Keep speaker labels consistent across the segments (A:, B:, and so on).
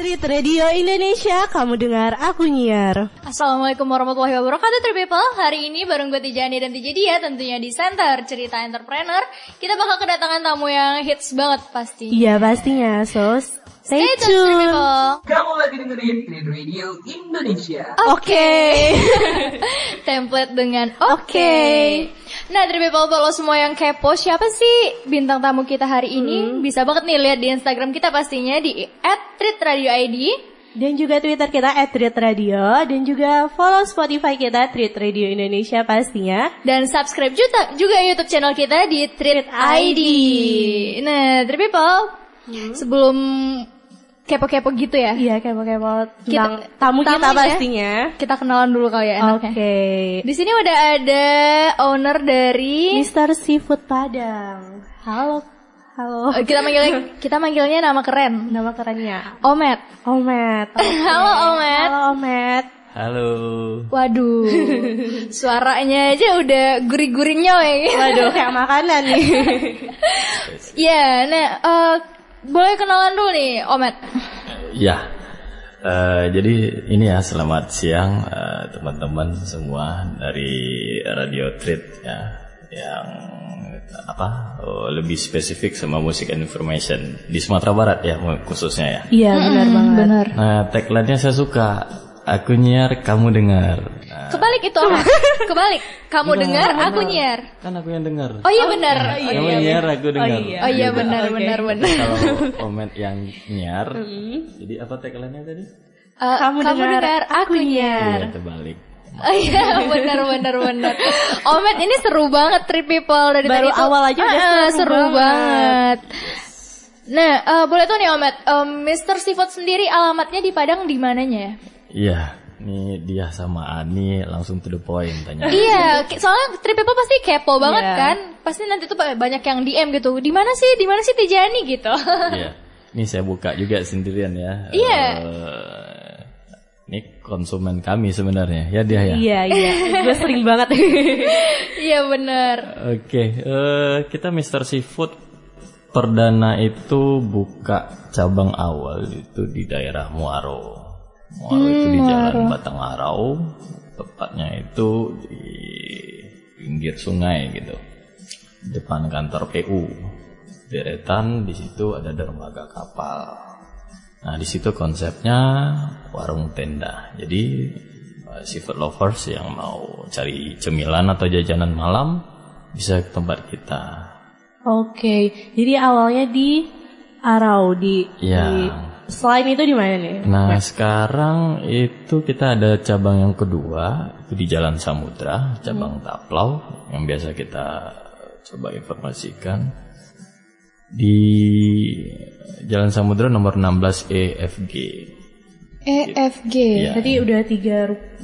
A: Street Radio Indonesia, kamu dengar aku nyiar.
B: Assalamualaikum warahmatullahi wabarakatuh, Trip People. Hari ini bareng gue Tijani dan Tijadia, tentunya di Center Cerita Entrepreneur. Kita bakal kedatangan tamu yang hits banget pasti.
A: Iya pastinya, sos. Stay,
B: Stay tune, Trip
A: tune.
B: People.
C: Kamu lagi dengerin Street Radio Indonesia.
A: Oke.
B: Template dengan oke. Nah, Trip People, kalau semua yang kepo, siapa sih bintang tamu kita hari ini? Bisa banget nih lihat di Instagram kita pastinya di @treatradioid.
A: Dan juga Twitter kita @treatradio dan juga follow Spotify kita Treat Radio Indonesia pastinya.
B: Dan subscribe juga, juga YouTube channel kita di Treat ID. Nah, Trip People, sebelum kepo-kepo gitu ya,
A: Iya kepo-kepo tentang
B: Kita-
A: tamu kita
B: tamunya.
A: pastinya.
B: kita kenalan dulu kali ya
A: Oke.
B: enaknya. Di sini udah ada owner dari
A: Mr. Seafood Padang. Halo. Halo.
B: Eh, kita manggilnya kita manggilnya nama keren.
A: Nama kerennya
B: Omet.
A: Omet.
B: Halo Omet.
A: Halo Omet.
D: Halo.
B: Waduh. Suaranya aja udah gurih-gurih nyoy.
A: Waduh kayak makanan nih.
B: Iya, nah eh, boleh kenalan dulu nih Omet.
D: Ya. eh, jadi ini ya selamat siang eh, teman-teman semua dari Radio Treat ya yang apa oh, lebih spesifik sama musik and information di Sumatera Barat ya khususnya ya.
A: Iya benar banget.
B: Bener.
D: Nah tagline-nya saya suka. Aku nyiar, kamu dengar.
B: Kebalik itu Omet. Kebalik. Kamu
D: Enggak,
B: dengar,
D: benar.
B: aku nyiar.
D: kan aku yang dengar.
B: Oh iya benar.
D: Kamu nyiar, aku dengar.
A: iya.
B: Oh iya
D: Gitu.
B: benar benar benar.
D: Kalau komen yang nyiar, jadi apa tagline-nya tadi?
B: Eh,
A: Kamu dengar, aku nyiar.
D: Iya, terbalik.
B: Oh iya benar benar benar. Omet ini seru banget trip people dari
A: Baru
B: tadi
A: awal aja udah
B: Ah,
A: seru
B: seru
A: banget.
B: banget. Nah, eh, boleh tuh nih Omet, Em, Mr. Seafood sendiri alamatnya di Padang di mananya ya?
D: Iya, ini dia sama Ani langsung to the point tanya.
B: Iya, soalnya trip people pasti kepo banget
A: Iya.
B: kan. Pasti nanti tuh ba- banyak yang DM gitu. Di mana sih? Di mana sih Tijani gitu.
D: Iya. Ini saya buka juga sendirian ya.
B: Iya.
D: Eh, ini konsumen kami sebenarnya. Ya dia ya.
A: Iya iya. Gue sering banget.
B: Iya benar.
D: Oke, eh, kita Mr. Seafood perdana itu buka cabang awal itu di daerah Muaro. Muaro itu di Jalan Batangarau, tepatnya itu di pinggir sungai gitu. Depan kantor PU. Deretan di situ ada dermaga kapal. Nah, di situ konsepnya warung tenda. Jadi uh, seafood lovers yang mau cari cemilan atau jajanan malam bisa ke tempat kita.
A: Oke. Jadi awalnya di Arau di.
D: Ya.
A: di- Selain itu di mana nih?
D: Nah, sekarang itu kita ada cabang yang kedua itu di Jalan Samudra, cabang Taplau yang biasa kita coba informasikan di Jalan Samudra nomor 16 EFG.
B: EFG.
D: Iya.
A: Berarti udah tiga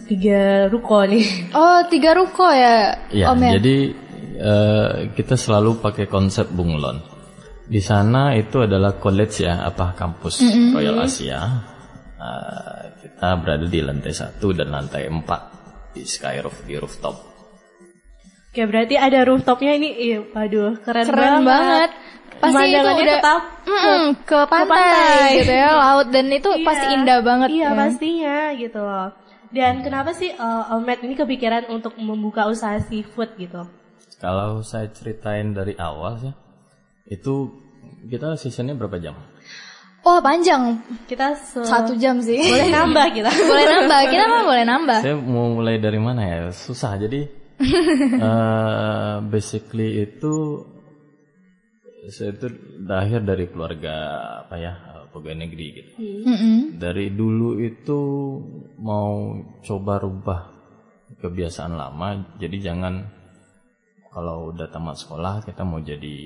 A: tiga ruko nih.
B: Oh, tiga ruko ya,
D: Ya,
B: Om ya?
D: jadi eh, kita selalu pakai konsep bunglon. Di sana itu adalah college ya, apa kampus Royal Asia. Eh, kita berada di lantai satu dan lantai empat di sky roof di rooftop.
A: Oke berarti ada rooftopnya ini. Iya, waduh keren,
B: Keren banget. Pasti itu udah
A: tetap
B: Mm-mm, ke, pantai,
A: pantai.
B: gitu ya, laut dan itu
A: Iya.
B: pasti indah banget.
A: Iya
B: ya.
A: pastinya gitu loh. Dan kenapa sih uh, Omet ini kepikiran untuk membuka usaha seafood gitu?
D: Kalau saya ceritain dari awal sih, itu kita seasonnya berapa jam?
B: Wah panjang,
A: Kita se-
B: satu jam sih.
A: boleh nambah kita.
B: boleh nambah, kita mah boleh nambah.
D: Saya mau mulai dari mana ya? Susah. Jadi eh, basically itu saya itu lahir dari keluarga apa ya pegawai negeri gitu.
B: Mm-mm.
D: Dari dulu itu mau coba rubah kebiasaan lama. Jadi jangan kalau udah tamat sekolah kita mau jadi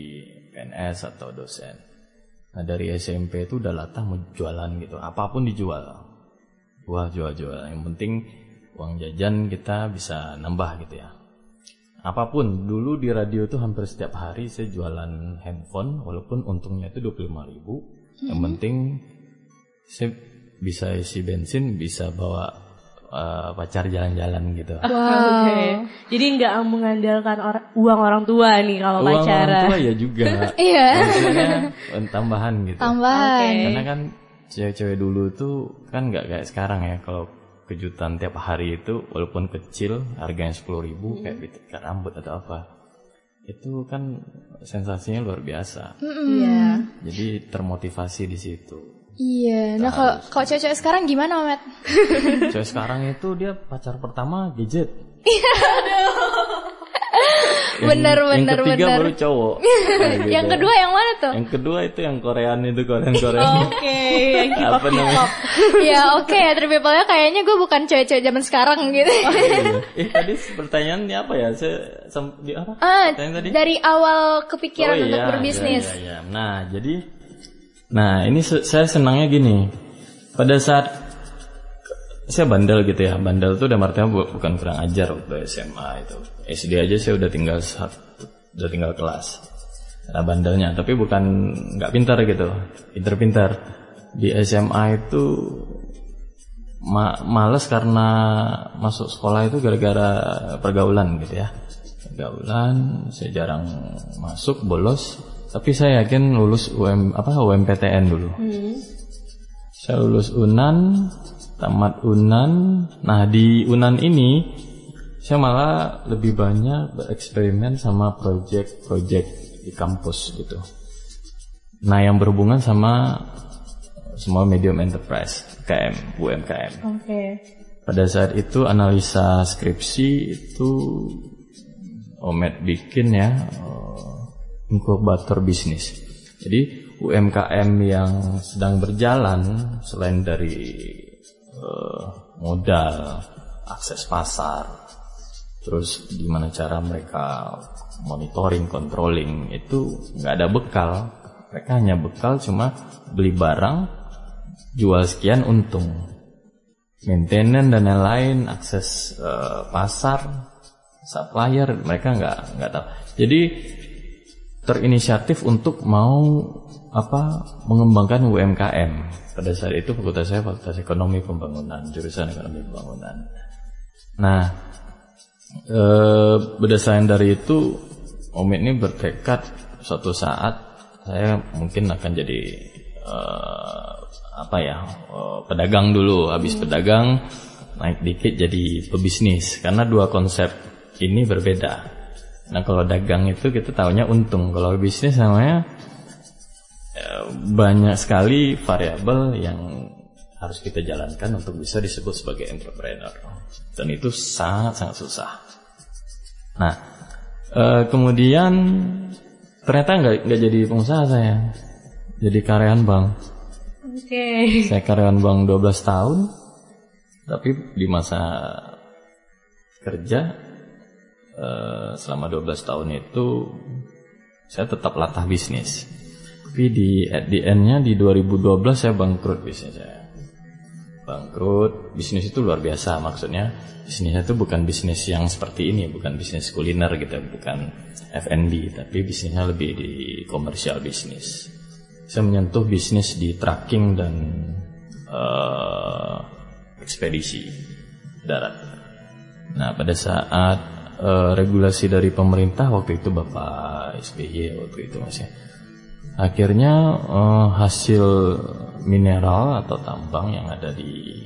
D: PNS atau dosen. Nah dari SMP itu udah latah mau jualan gitu. Apa pun dijual. Wah jual-jual. Yang penting uang jajan kita bisa nambah gitu ya. Apa pun dulu di radio tuh hampir setiap hari saya jualan handphone walaupun untungnya itu 25 ribu. Yang penting saya bisa isi bensin bisa bawa eh, pacar jalan-jalan gitu.
A: Oke. Jadi nggak mengandalkan or- uang orang tua nih kalau
D: Uang orang
A: pacaran.
D: tua ya juga.
B: Iya.
D: Eh, tambahan gitu.
B: Tambahan.
D: Karena kan cewek-cewek dulu tuh kan nggak kayak sekarang ya kalau kejutan tiap hari itu walaupun kecil harganya sepuluh ribu kayak pitikan rambut atau apa itu kan sensasinya luar biasa
A: Iya.
D: jadi termotivasi di situ
B: Iya. Nah kalau kalau cewek-cewek sekarang gimana, Met?
D: cewek sekarang itu dia pacar pertama gadget Yang-
B: Bener,
D: yang
B: bener,
D: ketiga
B: bener.
D: baru cowok gitu.
B: Yang kedua yang mana tuh?
D: yang kedua itu yang Korean itu Korean Korean
A: Oke, yang K-pop
B: ya oke ya, Three People-nya kayaknya gue bukan cewek-cewek zaman sekarang gitu.
D: eh tadi pertanyaannya apa ya saya sem- di apa
B: Ah,
D: tadi
B: dari awal kepikiran
D: Oh,
B: untuk
D: iya,
B: berbisnis.
D: iya, iya, iya. Nah, jadi nah ini saya senangnya gini. Pada saat saya bandel gitu ya. Bandel tuh udah artinya bu- bukan kurang ajar waktu SMA itu. SD aja saya udah tinggal satu, udah tinggal kelas. Nah, bandelnya, tapi bukan nggak pintar gitu. Pintar-pintar. Di SMA itu ma- males karena masuk sekolah itu gara-gara pergaulan gitu ya pergaulan saya jarang masuk bolos tapi saya yakin lulus UM apa UMPTN dulu. Saya lulus Unan tamat Unan. Nah di Unan ini saya malah lebih banyak bereksperimen sama project-project di kampus gitu. Nah yang berhubungan sama small medium enterprise KM UMKM
A: Oke.
D: pada saat itu analisa skripsi itu Omet bikin ya eh, inkubator bisnis. Jadi UMKM yang sedang berjalan selain dari eh, modal, akses pasar, terus gimana cara mereka monitoring, controlling itu nggak ada bekal. Mereka hanya bekal cuma beli barang, jual sekian untung maintenance dan lain-lain, akses eh, pasar, supplier, mereka nggak nggak tahu. Jadi terinisiatif untuk mau apa mengembangkan UMKM. Pada saat itu fakultas saya fakultas ekonomi pembangunan, jurusan ekonomi pembangunan. Nah, eh, berdasarkan dari itu, Om ini bertekad suatu saat saya mungkin akan jadi eh, apa ya eh, pedagang dulu habis pedagang naik dikit jadi pebisnis karena dua konsep ini berbeda nah kalau dagang itu kita tahunya untung. Kalau bisnis namanya eh, banyak sekali variabel yang harus kita jalankan untuk bisa disebut sebagai entrepreneur. Dan itu sangat sangat susah. Nah eh, kemudian ternyata nggak nggak jadi pengusaha saya. Jadi karyawan bank.
A: Oke.
D: saya karyawan bank 12 tahun, tapi di masa kerja eh, selama 12 tahun itu saya tetap latah bisnis. Tapi di at the end-nya di 2012 saya bangkrut bisnis saya. Bangkrut, bisnis itu luar biasa maksudnya. Bisnisnya itu bukan bisnis yang seperti ini, bukan bisnis kuliner gitu, bukan F&B, tapi bisnisnya lebih di komersial bisnis saya menyentuh bisnis di tracking dan eh, ekspedisi darat. Nah, pada saat eh, regulasi dari pemerintah waktu itu Bapak SBY waktu itu Mas ya. Akhirnya eh, hasil mineral atau tambang yang ada di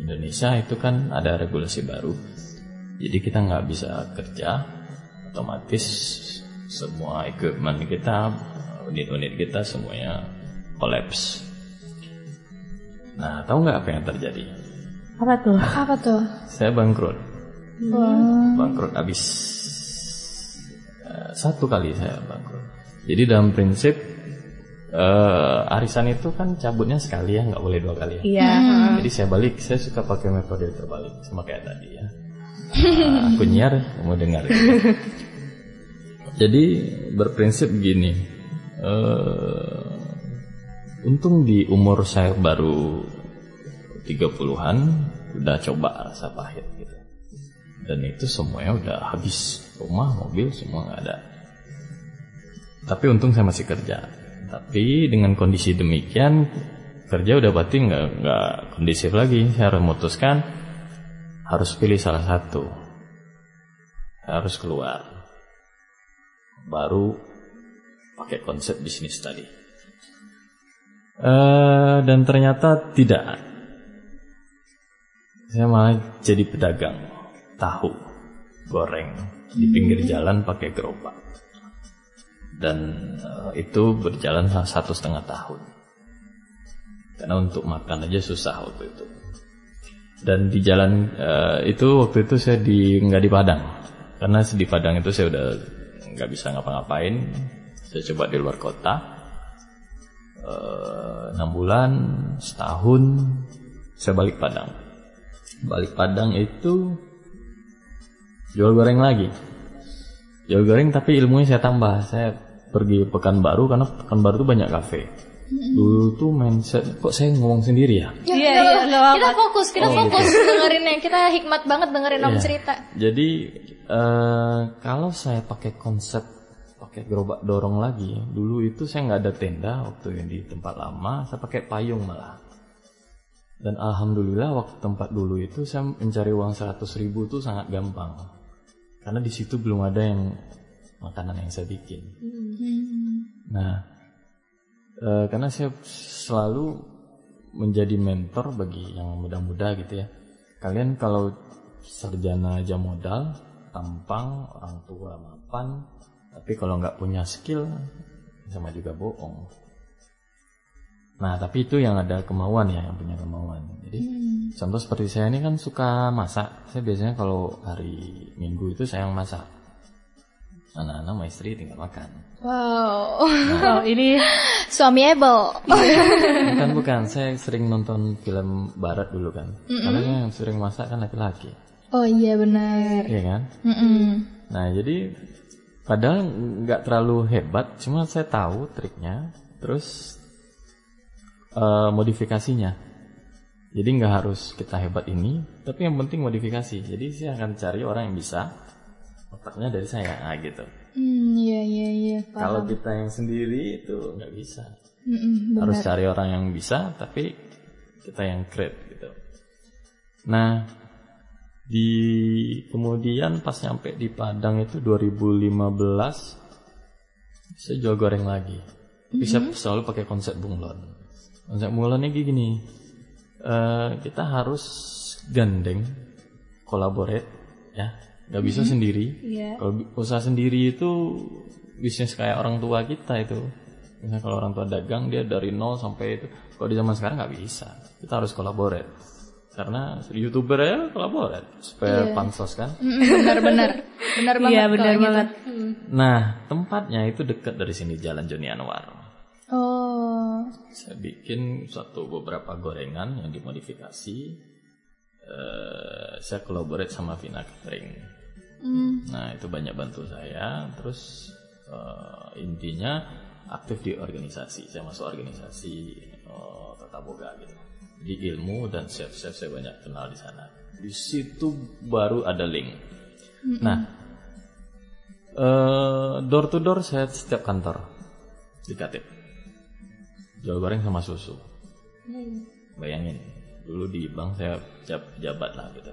D: Indonesia itu kan ada regulasi baru. Jadi kita nggak bisa kerja otomatis semua equipment kita unit-unit kita semuanya collapse. Nah, tahu nggak apa yang terjadi?
A: Apa tuh?
B: Apa tuh?
D: Saya bangkrut. Bangkrut habis Eh, satu kali saya bangkrut. Jadi dalam prinsip eh, arisan itu kan cabutnya sekali ya, nggak boleh dua kali ya.
A: Iya.
D: Jadi saya balik, saya suka pakai metode terbalik sama kayak tadi ya. Nah, aku nyiar, kamu dengar. ya. Jadi berprinsip gini, eh, untung di umur saya baru 30-an udah coba rasa pahit gitu. Dan itu semuanya udah habis, rumah, mobil semua nggak ada. Tapi untung saya masih kerja. Tapi dengan kondisi demikian kerja udah berarti nggak nggak kondisif lagi. Saya harus memutuskan harus pilih salah satu. Harus keluar. Baru pakai konsep bisnis tadi. Eh, dan ternyata tidak. Saya malah jadi pedagang tahu goreng di pinggir jalan pakai gerobak. Dan eh, itu berjalan satu setengah tahun. Karena untuk makan aja susah waktu itu. Dan di jalan eh, itu waktu itu saya di nggak di Padang. Karena di Padang itu saya udah nggak bisa ngapa-ngapain. Saya coba di luar kota. Eh, enam bulan, setahun, saya balik Padang. Balik Padang itu jual goreng lagi. Jual goreng tapi ilmunya saya tambah. Saya pergi Pekanbaru karena Pekanbaru tuh banyak kafe. Dulu tuh mindset kok saya ngomong sendiri ya?
B: Ya,
A: Iya, iya, nggak apa-apa.
B: kita fokus, kita
D: Oh,
B: fokus dengerinnya. Kita hikmat banget dengerin om
D: Iya.
B: cerita.
D: Jadi eh, kalau saya pakai konsep pakai gerobak dorong lagi, dulu itu saya nggak ada tenda waktu yang di tempat lama, saya pakai payung malah. Dan alhamdulillah waktu tempat dulu itu saya mencari uang 100 ribu itu sangat gampang, karena di situ belum ada yang makanan yang saya bikin. Nah, eh, karena saya selalu menjadi mentor bagi yang muda-muda gitu ya. Kalian kalau sarjana aja modal, tampang, orang tua mapan, tapi kalau nggak punya skill, sama juga bohong. Nah, tapi itu yang ada kemauan ya, yang punya kemauan. Jadi, contoh seperti saya ini kan suka masak. Saya biasanya kalau hari Minggu itu saya yang masak. Anak-anak sama istri tinggal makan.
B: Wow.
A: Oh, ini
B: Suami Ebel.
D: Bukan bukan, saya sering nonton film barat dulu kan. Karena yang sering masak kan laki-laki,
B: Oh iya benar.
D: iya kan?
B: Mm-mm.
D: Nah jadi padahal nggak terlalu hebat, cuma saya tahu triknya, terus eh, modifikasinya. Jadi nggak harus kita hebat ini, tapi yang penting modifikasi. Jadi saya akan cari orang yang bisa, otaknya dari saya, nah gitu.
B: Hmm, iya iya iya.
D: Kalau kita yang sendiri itu nggak bisa.
B: Mm-mm, benar.
D: harus cari orang yang bisa tapi kita yang create gitu nah di kemudian pas nyampe di Padang itu 2015 saya jual goreng lagi tapi saya selalu pakai konsep bunglon konsep bunglonnya gini eh, kita harus gandeng collaborate ya nggak bisa sendiri
A: Iya.
D: kalau usaha sendiri itu bisnis kayak orang tua kita itu Misalnya kalau orang tua dagang dia dari nol sampai itu. Kalau di zaman sekarang nggak bisa. Kita harus kolaborate. Karena youtuber ya kolaborate supaya pansos kan.
B: Mm-mm, benar benar. Benar banget.
A: Iya, benar
B: gitu.
A: banget.
D: Nah tempatnya itu dekat dari sini Jalan Joni Anwar.
B: Oh.
D: Saya bikin satu beberapa gorengan yang dimodifikasi. Eh, saya kolaborate sama Vina Catering.
B: Mm.
D: Nah itu banyak bantu saya. Terus eh, intinya aktif di organisasi. Saya masuk organisasi eh, Tata Boga gitu. Di ilmu dan chef-chef saya banyak kenal di sana. Di situ baru ada link. Nah, eh, door to door saya setiap kantor di Katip. Jual goreng sama susu. Bayangin, dulu di bank saya jab- jabat lah gitu.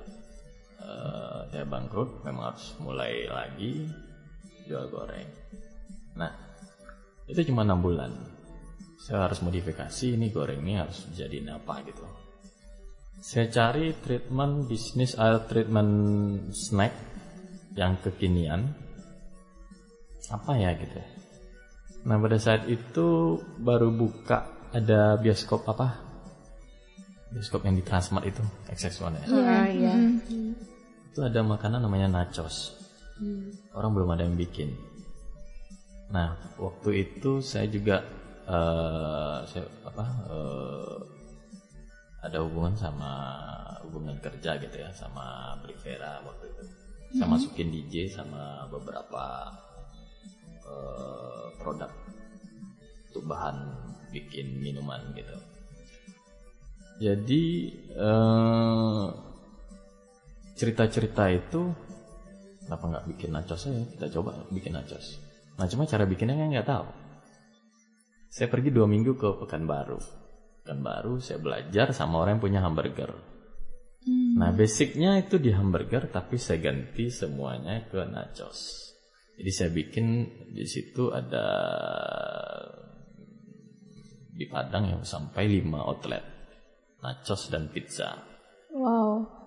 D: Eh, saya bangkrut, memang harus mulai lagi jual goreng. Nah, itu cuma enam bulan. Saya harus modifikasi ini goreng ini harus jadi apa gitu. Saya cari treatment bisnis atau treatment snack yang kekinian. Apa ya gitu. Nah pada saat itu baru buka ada bioskop apa? Bioskop yang di Transmart itu, XX1 ya.
A: Ah, iya.
D: Itu ada makanan namanya nachos. Orang belum ada yang bikin. Nah, waktu itu saya juga eh, saya apa eh, ada hubungan sama hubungan kerja gitu ya sama Brivera waktu itu. Saya masukin DJ sama beberapa eh, produk untuk bahan bikin minuman gitu. Jadi eh, cerita-cerita itu kenapa nggak bikin nachos aja? Kita coba bikin nachos. Nah cuma cara bikinnya kan nggak tahu. Saya pergi dua minggu ke Pekanbaru. Pekanbaru saya belajar sama orang yang punya hamburger. Nah basicnya itu di hamburger tapi saya ganti semuanya ke nachos jadi saya bikin di situ ada di Padang yang sampai 5 outlet. Nachos dan pizza.
B: Wow.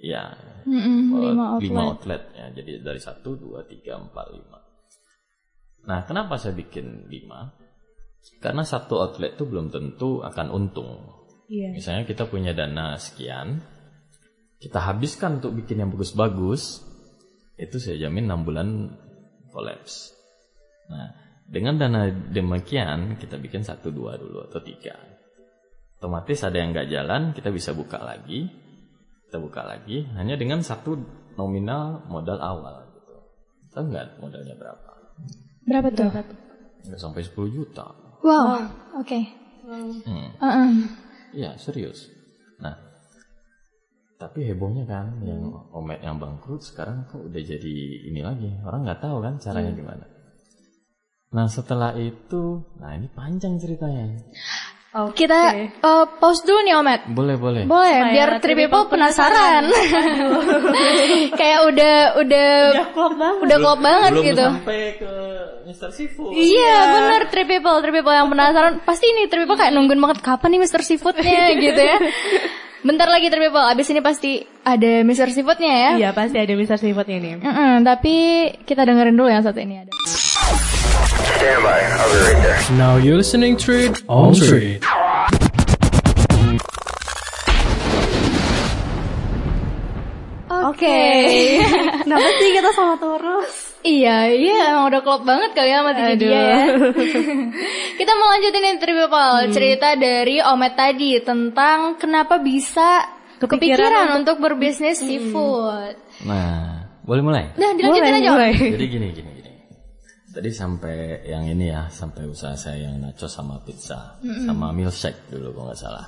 D: Ya, eh,
B: lima
D: lima
B: outlet.
D: outlet ya. Jadi dari satu, dua, tiga, empat, lima. Nah, kenapa saya bikin lima? Karena satu outlet itu belum tentu akan untung.
A: Iya.
D: Misalnya kita punya dana sekian, kita habiskan untuk bikin yang bagus-bagus, itu saya jamin 6 bulan kolaps. Nah, dengan dana demikian kita bikin satu dua dulu atau tiga. Otomatis ada yang nggak jalan, kita bisa buka lagi, kita buka lagi hanya dengan satu nominal modal awal. Gitu. Tahu nggak modalnya berapa?
B: Berapa tuh?
D: Nggak sampai 10 juta.
B: Wow. Oke.
D: Hmm.
B: Uh-uh.
D: Iya serius. Nah, tapi hebohnya kan yang omet yang bangkrut sekarang kok udah jadi ini lagi orang nggak tahu kan caranya gimana. Nah setelah itu, nah ini panjang ceritanya.
B: Kita uh, pause dulu nih Omet.
D: Boleh boleh.
B: Boleh, biar Three People penasaran. Kayak udah udah
A: Udah klop banget.
B: udah klop banget
D: Belum
B: gitu.
D: sampai ke Mr. Seafood.
B: Iya bener Three People, Three People yang penasaran Pasti ini Three People kayak nungguin banget Kapan nih Mr. Seafoodnya gitu ya Bentar lagi People Abis ini pasti ada Mr. Seafoodnya ya
A: Iya pasti ada Mr. Seafoodnya nih.
B: Mm-mm, Tapi kita dengerin dulu yang satu ini ada
E: Now you're listening to it on trade.
B: Oke
A: Kenapa sih kita sama terus?
B: Iya, iya emang udah klop banget kali ya sama
A: Aduh.
B: dia ya. Kita mau lanjutin nih Three People cerita dari Omet tadi tentang kenapa bisa
A: Kepikiran
B: kepikiran, untuk berbisnis seafood.
D: Nah, boleh mulai?
B: Nah, dilanjutin
A: Boleh,
B: aja.
A: Boleh.
D: Jadi gini gini gini. Tadi sampai yang ini ya, sampai usaha saya yang nachos sama pizza, sama milkshake dulu kalau nggak salah.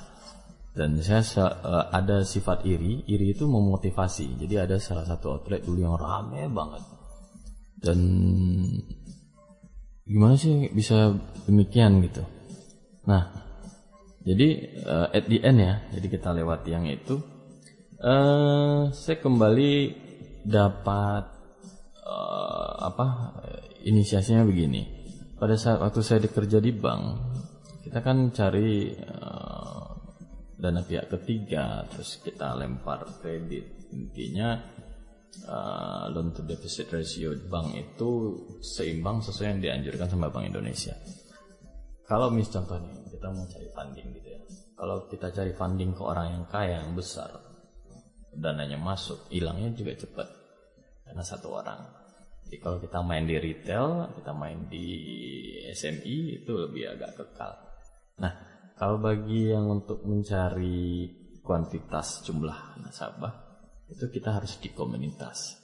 D: Dan saya eh, ada sifat iri, iri itu memotivasi. Jadi ada salah satu outlet dulu yang rame banget. Dan gimana sih bisa demikian gitu. Nah, jadi eh, at the end ya, jadi kita lewati yang itu. eh saya kembali dapat eh, apa inisiasinya begini. Pada saat waktu saya bekerja di bank, kita kan cari eh, dana pihak ketiga, terus kita lempar kredit. Intinya eh, loan to deposit ratio bank itu seimbang sesuai yang dianjurkan sama Bank Indonesia. Kalau mis contohnya kita mau cari funding gitu ya. Kalau kita cari funding ke orang yang kaya yang besar, dananya masuk, hilangnya juga cepat karena satu orang. Jadi kalau kita main di retail, kita main di SMI itu lebih agak kekal. Nah, kalau bagi yang untuk mencari kuantitas jumlah nasabah, itu kita harus di komunitas.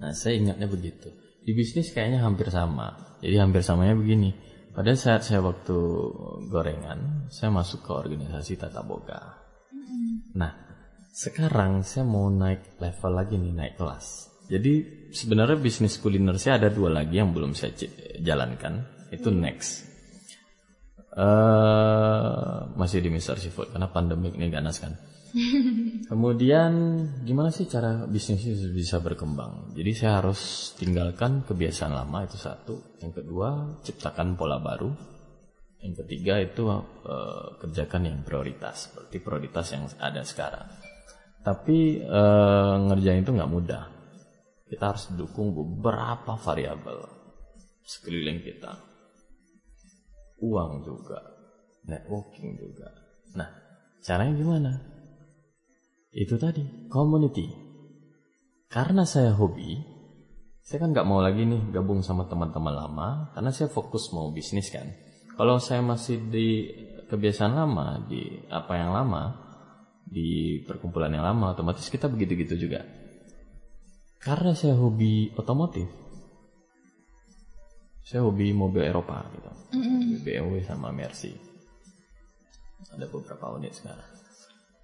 D: Nah, saya ingatnya begitu. Di bisnis kayaknya hampir sama. Jadi hampir samanya begini. Pada saat saya waktu gorengan, saya masuk ke organisasi Tata Boga. Nah, sekarang saya mau naik level lagi nih, naik kelas. Jadi sebenarnya bisnis kuliner saya ada dua lagi yang belum saya jalankan. Itu next. eh masih di Mr. Seafood karena pandemik ini ganas kan. Kemudian gimana sih cara bisnisnya bisa berkembang? Jadi saya harus tinggalkan kebiasaan lama itu satu. Yang kedua ciptakan pola baru. Yang ketiga itu eh, kerjakan yang prioritas seperti prioritas yang ada sekarang. Tapi eh, ngerjain itu nggak mudah. Kita harus dukung beberapa variabel sekeliling kita. Uang juga, networking juga. Nah, caranya gimana? Itu tadi, community. Karena saya hobi, saya kan nggak mau lagi nih gabung sama teman-teman lama, karena saya fokus mau bisnis kan. Kalau saya masih di kebiasaan lama, di apa yang lama, di perkumpulan yang lama, otomatis kita begitu-gitu juga. Karena saya hobi otomotif, saya hobi mobil Eropa gitu, BMW sama Mercy. Ada beberapa unit sekarang.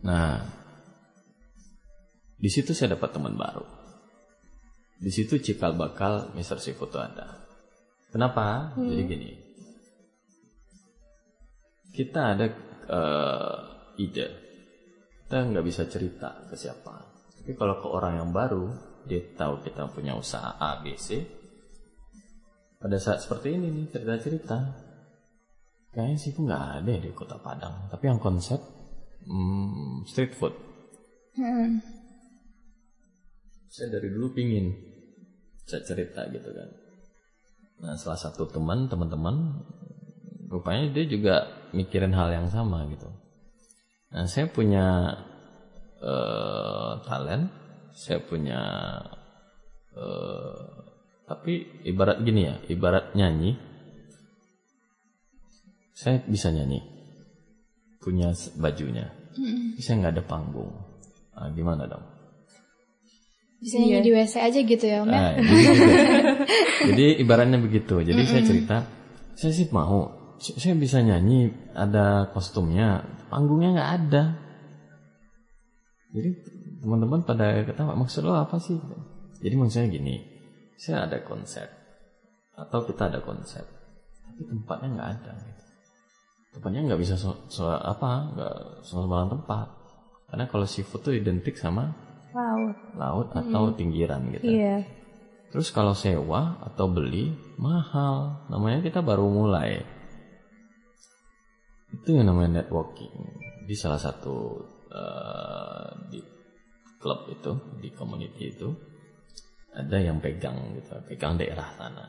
D: Nah, di situ saya dapat teman baru. Di situ cikal bakal Mr. Seafood itu ada. Kenapa? Jadi gini, kita ada eh, ide, kita nggak bisa cerita ke siapa. Tapi kalau ke orang yang baru, dia tahu kita punya usaha A, B, C. Pada saat seperti ini nih cerita-cerita, kayaknya sih nggak ada di kota Padang tapi yang konsep hmm, street food
B: Hmm.
D: Saya dari dulu pingin saya cerita gitu kan. Nah salah satu teman teman-teman rupanya dia juga mikirin hal yang sama gitu. Nah saya punya eh, talent saya punya eh, tapi ibarat gini ya ibarat nyanyi. Saya bisa nyanyi punya bajunya. Saya nggak ada panggung. Nah, gimana dong
B: Bisa nyanyi di WC aja gitu ya Om ya?
D: Ah, jadi, gitu. Jadi ibaratnya begitu. Jadi saya cerita, saya sih mau, saya bisa nyanyi, ada kostumnya, panggungnya nggak ada. Jadi teman-teman pada ketawa, maksud lo apa sih? Jadi maksudnya gini, saya ada konsep, atau kita ada konsep, tapi tempatnya nggak ada. Gitu. Tempatnya nggak bisa so, so- apa, nggak sembarang tempat. Karena kalau seafood tuh identik sama
A: Laut.
D: laut atau pinggiran gitu.
A: Iya.
D: Terus kalau sewa atau beli mahal, namanya kita baru mulai. Itu yang namanya networking. Di salah satu eh, di klub itu, di community itu ada yang pegang gitu, pegang daerah sana.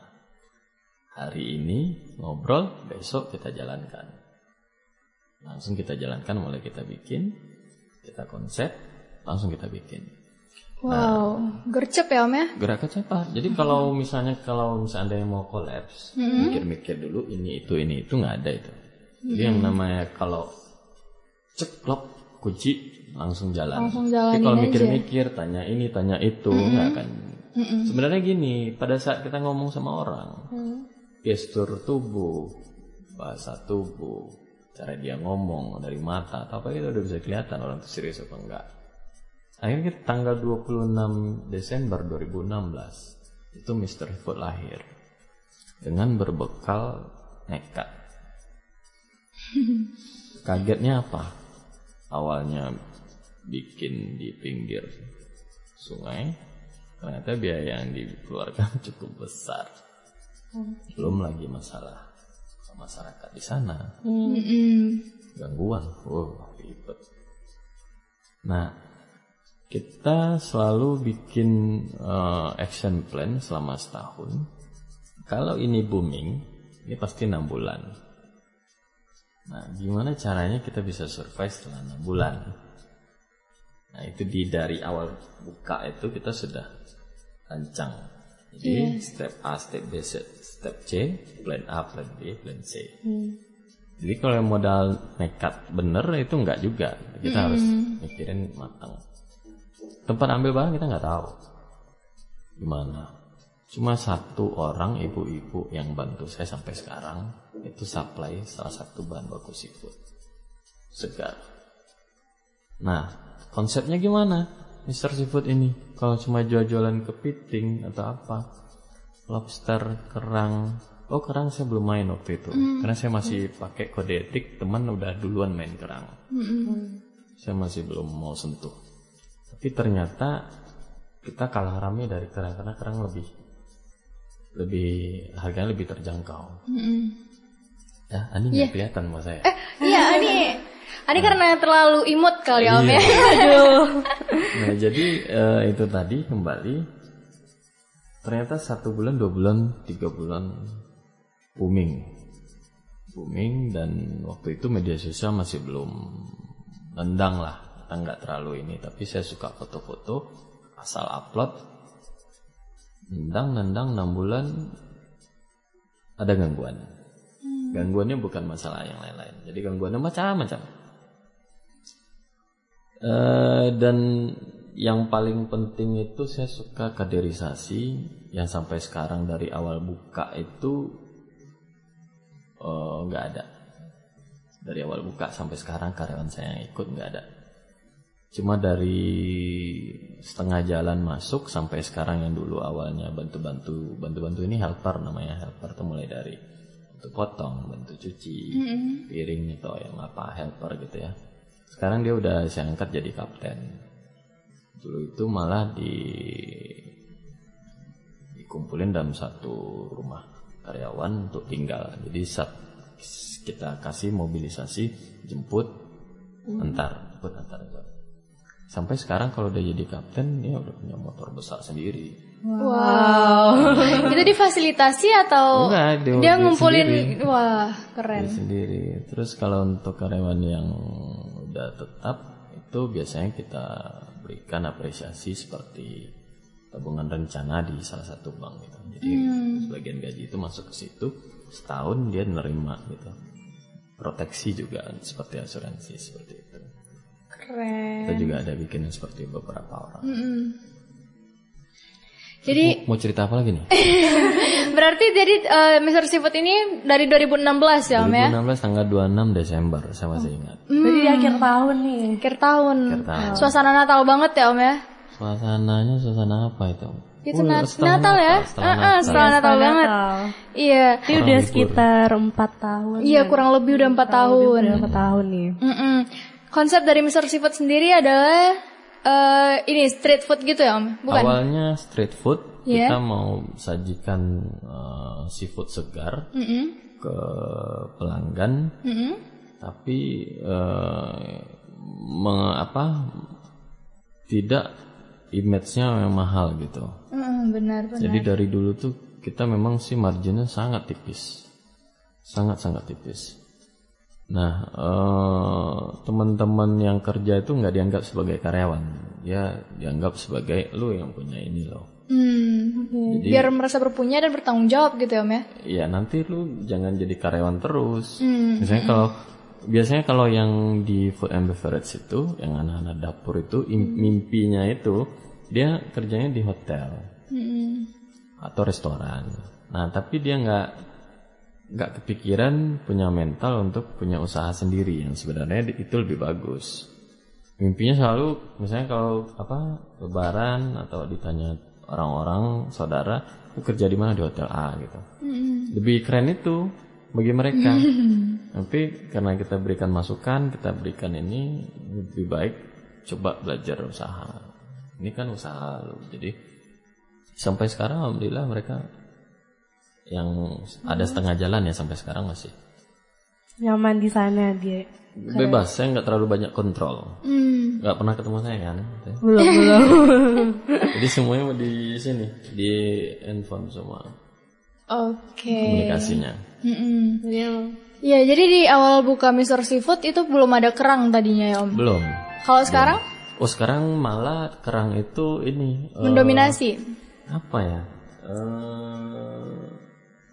D: Hari ini ngobrol, besok kita jalankan. Langsung kita jalankan, mulai kita bikin, kita konsep, langsung kita bikin
B: Wow, gercep ya Om ya?
D: gerakan cepat. Jadi kalau misalnya kalau misalnya ada yang mau kolaps, mikir-mikir dulu ini itu ini itu nggak ada itu. Jadi yang namanya kalau ceklok kunci langsung jalan.
B: Langsung
D: Tapi
B: jalanin
D: kalau mikir-mikir tanya ini tanya itu nggak akan. Sebenarnya gini, pada saat kita ngomong sama orang, gestur tubuh, bahasa tubuh, cara dia ngomong dari mata, atau apa itu udah bisa kelihatan orang itu serius apa enggak. Akhirnya tanggal 26 Desember 2016 itu Mr. Food lahir dengan berbekal nekat. Kagetnya apa? Awalnya bikin di pinggir sungai, ternyata biaya yang dikeluarkan cukup besar. Belum lagi masalah masyarakat di sana, gangguan, wow ribet. Nah, kita selalu bikin eh, action plan selama setahun. Kalau ini booming, ini pasti enam bulan. Nah, gimana caranya kita bisa survive setelah enam bulan? Nah, itu di dari awal buka itu kita sudah rancang. Jadi step A, step B, step C, plan A, plan B, plan C. Jadi kalau modal nekat bener itu enggak juga. Kita harus mikirin matang. Tempat ambil barang kita nggak tahu gimana. Cuma satu orang ibu-ibu yang bantu saya sampai sekarang itu supply salah satu bahan baku seafood segar. Nah konsepnya gimana, Mister Seafood ini? Kalau cuma jual-jualan kepiting atau apa, lobster, kerang. Oh kerang saya belum main waktu itu, karena saya masih pakai kode etik. Teman udah duluan main kerang, saya masih belum mau sentuh. Tapi ternyata kita kalah rame dari kerang karena kerang lebih lebih harganya lebih terjangkau. Ya, ini nggak kelihatan sama saya.
B: Iya, Ani. Ani karena terlalu imut kali ya Om ya.
D: Nah, jadi eh, itu tadi kembali ternyata satu bulan, dua bulan, tiga bulan booming, booming dan waktu itu media sosial masih belum nendang lah, kita nggak terlalu ini. Tapi saya suka foto-foto, asal upload, nendang, nendang enam bulan ada gangguan. Gangguannya bukan masalah yang lain-lain. Jadi gangguannya macam-macam. Eh, dan yang paling penting itu saya suka kaderisasi yang sampai sekarang dari awal buka itu eh, nggak ada. Dari awal buka sampai sekarang karyawan saya yang ikut nggak ada. Cuma dari setengah jalan masuk sampai sekarang yang dulu awalnya bantu-bantu bantu-bantu ini helper namanya helper itu mulai dari bantu potong, bantu cuci piring atau yang apa helper gitu ya. Sekarang dia udah saya angkat jadi kapten. Dulu itu malah di dikumpulin dalam satu rumah karyawan untuk tinggal. Jadi sat, kita kasih mobilisasi jemput antar jemput antar. Sampai sekarang kalau udah jadi kapten dia udah punya motor besar sendiri.
B: Wow. itu difasilitasi atau
D: Enggak, dia-
B: dia
D: dia
B: ngumpulin
D: sendiri.
B: wah,
D: Dia
B: keren.
D: sendiri. Terus kalau untuk karyawan yang udah tetap itu biasanya kita berikan apresiasi seperti tabungan rencana di salah satu bank gitu. Jadi sebagian gaji itu masuk ke situ setahun dia nerima gitu. Proteksi juga seperti asuransi seperti itu.
B: Keren.
D: Kita juga ada bikin seperti beberapa orang.
B: Jadi
D: Mau cerita apa lagi nih?
B: berarti jadi eh, Mr. Seafood ini dari 2016 ya Om ya?
D: 2016 tanggal 26 Desember saya masih ingat.
A: Berarti di akhir tahun nih.
B: Akhir tahun.
D: Akhir tahun.
B: Suasana Natal banget ya Om ya?
D: Suasananya suasana apa itu?
B: Itu
D: Oh,
B: Nat-
D: setelah
B: Natal ya?
D: Setelah
B: Ah, ah,
D: Natal.
B: setelah Natal banget. Iya.
A: Ini udah sekitar 4 tahun.
B: Iya kurang lebih udah 4 tahun.
A: Udah 4 tahun nih.
B: Mm-mm. Konsep dari Mr. Seafood sendiri adalah eh, ini street food gitu ya Om? Bukan?
D: Awalnya street food,
B: Iya.
D: kita mau sajikan eh, seafood segar
B: Mm-mm.
D: ke pelanggan,
B: Mm-mm.
D: tapi eh, me- apa tidak image-nya yang mahal gitu.
B: Mm, benar benar.
D: Jadi dari dulu tuh kita memang sih marginnya sangat tipis, sangat sangat tipis. Nah eh, teman-teman yang kerja itu nggak dianggap sebagai karyawan, ya dianggap sebagai lu yang punya ini loh.
B: Hmm.
D: Jadi
B: Biar merasa berpunya dan bertanggung jawab gitu ya Om ya?
D: ya nanti lu jangan jadi karyawan terus.
B: Hmm.
D: Misalnya kalau biasanya kalau yang di food and beverage itu, yang anak-anak dapur itu im- mimpinya itu dia kerjanya di hotel
B: Mm-mm.
D: atau restoran. Nah tapi dia nggak nggak kepikiran punya mental untuk punya usaha sendiri yang sebenarnya itu lebih bagus. Mimpinya selalu misalnya kalau apa lebaran atau ditanya orang-orang saudara "Lu kerja di mana di hotel A gitu. Lebih keren itu bagi mereka. Tapi karena kita berikan masukan, kita berikan ini lebih baik coba belajar usaha. Ini kan usaha lu. Jadi sampai sekarang alhamdulillah mereka yang ada setengah jalan ya sampai sekarang masih
A: Nyaman di sana dia.
D: bebas. Saya nggak terlalu banyak kontrol.
B: Hmm.
D: Nggak pernah ketemu saya kan.
A: Belum belum.
D: Jadi semuanya di sini di handphone semua
B: Oke.
D: komunikasinya.
B: Mm-mm.
A: Jadi emang
B: Ya jadi di awal buka Mr. Seafood itu belum ada kerang tadinya ya Om.
D: Belum.
B: Kalau sekarang
D: Oh sekarang malah kerang itu ini eh,
B: mendominasi.
D: apa ya? Eh,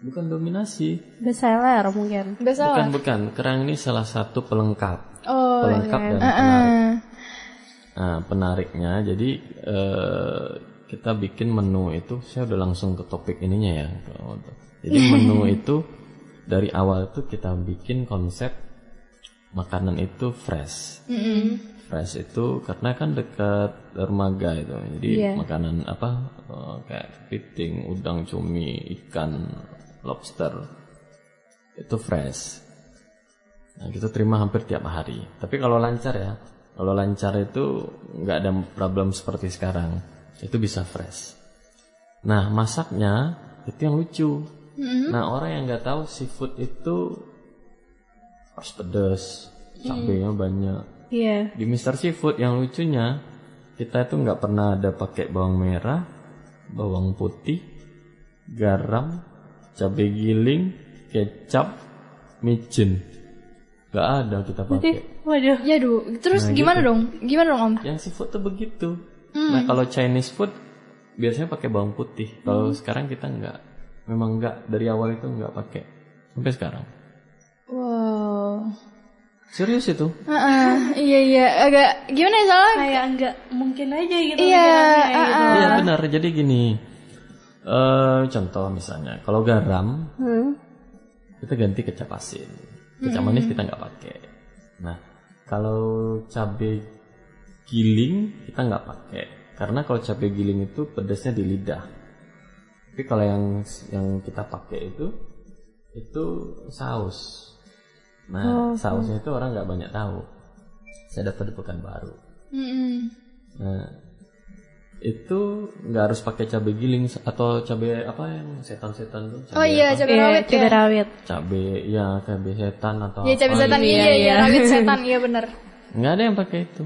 D: bukan dominasi.
A: best seller mungkin.
B: Biasa
D: Bukan bukan. Kerang ini salah satu pelengkap.
B: Oh.
D: pelengkap dan
B: Ah,
D: penarik.
B: ah.
D: Nah, penariknya jadi eh, kita bikin menu itu saya udah langsung ke topik ininya ya. Jadi menu itu dari awal itu kita bikin konsep makanan itu fresh.
B: Mm-mm.
D: Fresh itu karena kan dekat dermaga itu. Jadi
A: Iya.
D: makanan apa eh, kayak kepiting, udang, cumi, ikan, lobster itu fresh. Nah, kita terima hampir tiap hari. Tapi kalau lancar ya, kalau lancar itu nggak ada problem seperti sekarang. Itu bisa fresh. Nah, masaknya itu yang lucu. Nah, orang yang nggak tahu seafood itu harus pedas, cabenya banyak.
A: Iya.
D: Di Mister Seafood yang lucunya kita itu nggak pernah ada pakai bawang merah, bawang putih, garam, cabai giling, kecap, micin. Nggak ada kita pakai.
A: Waduh.
B: Ya duh, terus gimana dong? Gimana dong Om?
D: Yang seafood tuh begitu. Nah kalau Chinese food biasanya pakai bawang putih. Kalau sekarang kita nggak, memang nggak dari awal itu nggak pakai sampai sekarang.
B: Wow.
D: Serius itu?
B: Heeh, iya iya agak gimana ya salah?
A: Kayak enggak mungkin aja gitu.
B: Iya,
A: pikirannya gitu.
D: Iya benar. Jadi gini, eh contoh misalnya, kalau garam
A: Hmm.
D: kita ganti kecap asin, kecap manis kita nggak pakai. Nah, kalau cabai giling kita nggak pakai, karena kalau cabai giling itu pedasnya di lidah. Tapi kalau yang yang kita pakai itu itu saus. Nah, sausnya itu orang nggak banyak tahu. Saya dapat di Pekanbaru.
B: Mm-mm.
D: Nah, itu nggak harus pakai cabai giling atau cabai apa yang setan-setan tuh
B: Oh iya, cabai
A: Iya,
B: rawit
A: cabai
B: ya.
A: rawit.
D: cabai ya cabai setan atau
B: Iya, cabai
D: apa
B: setan
D: gitu.
B: iya, iya, rawit setan iya bener.
D: nggak ada yang pakai itu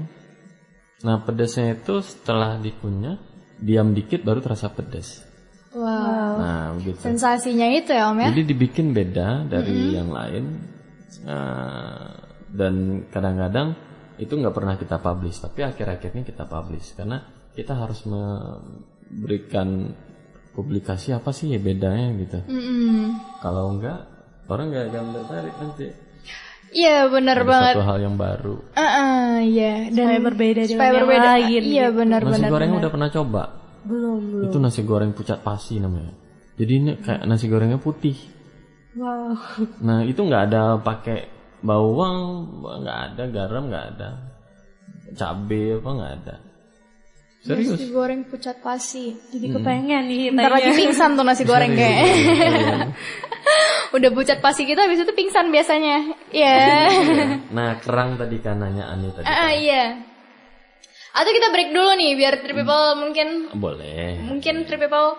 D: nah pedasnya itu setelah dikunyah diam dikit baru terasa pedas
B: Wow.
D: nah begitu
B: Sensasinya itu ya Om ya.
D: jadi dibikin beda dari yang lain Nah, dan kadang-kadang itu nggak pernah kita publish tapi akhir-akhirnya kita publish karena kita harus memberikan publikasi apa sih ya bedanya gitu
B: Mm-mm.
D: kalau enggak orang nggak akan tertarik nanti
B: Iya bener
D: Ada
B: banget.
D: satu hal yang baru
B: Ah, iya. Dan
A: Supaya berbeda dengan
B: supaya
A: yang
B: berbeda.
A: lain
B: Iya
A: gitu.
B: benar
D: nasi
B: benar.
D: goreng
B: benar.
D: udah pernah coba
A: Belum, belum.
D: itu nasi goreng pucat pasi namanya jadi ini kayak nasi gorengnya putih
A: Wow.
D: Nah itu nggak ada pakai bawang, nggak ada garam, nggak ada cabe apa nggak ada. Serius?
B: Nasi goreng pucat pasi.
A: Jadi kepengen nih
B: Ntar lagi pingsan tuh nasi goreng kayak. Udah pucat pasi kita habis itu pingsan biasanya. Iya.
D: Nah kerang tadi kan nanya Ani tadi.
B: Ah iya. Atau kita break dulu nih biar Trip People mungkin
D: Boleh.
B: mungkin Trip People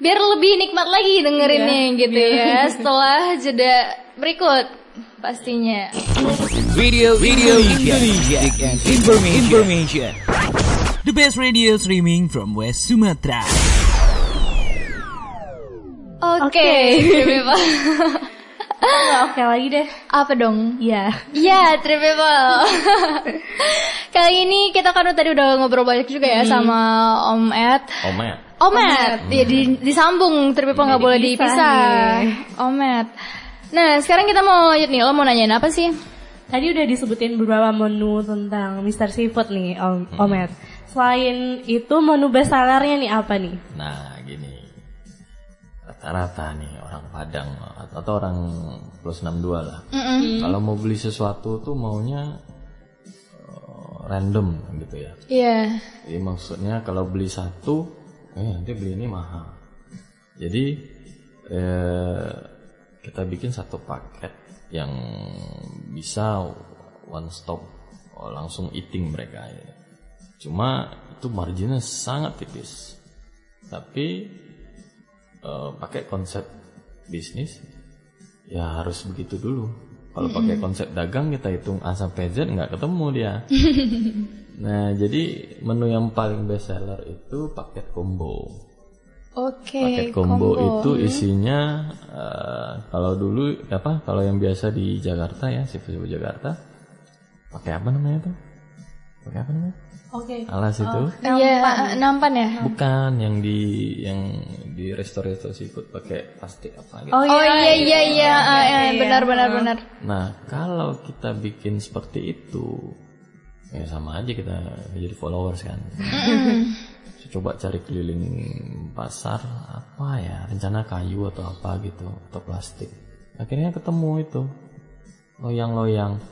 B: biar lebih nikmat lagi dengerinnya gitu ya setelah jeda berikut pastinya.
F: Radio Radio Indonesia, and information. information. The best radio streaming from West Sumatra.
B: Oke, Trip People.
A: Nggak oke lagi deh.
B: Apa dong?
A: Iya.
B: Iya, Trip People. Kali ini kita kan tadi udah ngobrol banyak juga ya sama Om Ed.
D: Omet.
B: Om Ed, ya di, disambung Trip People nggak boleh
A: dipisah.
B: Om Ed. Nah, sekarang kita mau lanjut nih. Lo mau nanyain apa sih?
A: Tadi udah disebutin beberapa menu tentang Mr. Seafood nih, Om Omet. Selain itu menu best sellernya nih apa nih?
D: Nah gini rata-rata nih orang Padang atau orang plus 62 lah. Kalau mau beli sesuatu tuh maunya eh, random gitu ya.
B: Iya.
D: Jadi maksudnya kalau beli satu, eh nanti beli ini mahal. Jadi eh, kita bikin satu paket yang bisa one stop oh, langsung eating mereka. Ya. Cuma itu marginnya sangat tipis. Tapi eh, pakai konsep bisnis ya harus begitu dulu. Kalau pakai konsep dagang kita hitung A sampai Z nggak ketemu dia. Nah, jadi menu yang paling best seller itu paket combo.
B: Oke.
D: Paket combo, itu isinya eh, kalau dulu apa? Kalau yang biasa di Jakarta ya, seafood Jakarta, pakai apa namanya tuh? Pakai apa namanya?
A: Oke.
D: Alas itu?
B: Iya, nampan ya.
D: Bukan yang di yang di resto-resto seafood pakai plastik apa gitu.
B: Oh iya iya iya, ah, ah, benar benar benar.
D: Nah, kalau kita bikin seperti itu, ya sama aja kita jadi followers kan. Coba cari keliling pasar apa ya, rencana kayu atau apa gitu, atau plastik. Akhirnya ketemu itu loyang-loyang.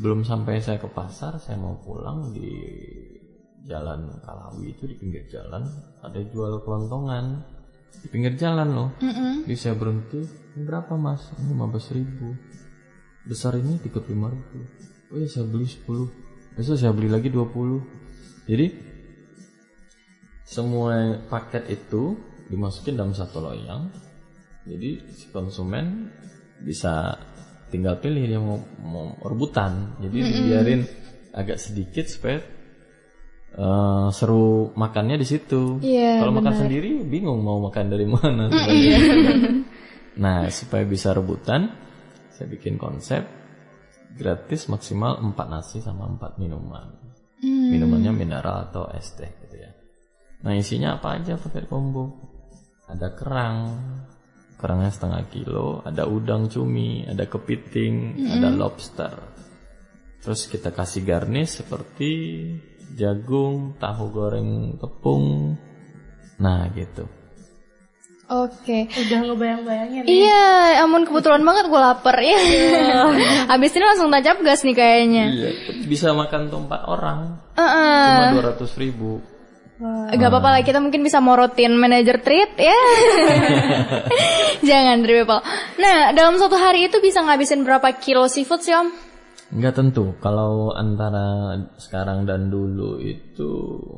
D: Belum sampai saya ke pasar, saya mau pulang di jalan Kalawi itu di pinggir jalan ada jual kelontongan di pinggir jalan loh. Jadi saya berhenti, "Ini berapa mas? Ini 15 ribu. Besar ini 35 ribu. Oh ya saya beli 10. Besok saya beli lagi 20. Jadi semua paket itu dimasukin dalam satu loyang. Jadi si konsumen bisa tinggal pilih dia mau, mau rebutan. Jadi dibiarin agak sedikit supaya eh, seru makannya di situ.
B: Iya,
D: Kalau makan sendiri bingung mau makan dari mana. sebenarnya. nah supaya bisa rebutan, saya bikin konsep gratis maksimal 4 nasi sama 4 minuman. Minumannya mineral atau es teh gitu ya. Nah isinya apa aja pakai combo? Ada kerang, kerangnya setengah kilo, ada udang cumi, ada kepiting, ada lobster. Terus kita kasih garnish seperti jagung, tahu goreng tepung. Nah gitu.
B: Oke.
A: Udah ngebayang-bayangin.
B: Iya, ampun kebetulan banget gue lapar ya. Abis ini langsung tancap gas nih kayaknya.
D: Iya, bisa makan tuh empat orang,
B: Heeh.
D: cuma dua ratus ribu.
B: Gak apa-apa lah, kita mungkin bisa morotin manajer treat ya. Jangan Trip People. Nah, dalam satu hari itu bisa ngabisin berapa kilo seafood sih om?
D: Nggak tentu. Kalau antara sekarang dan dulu itu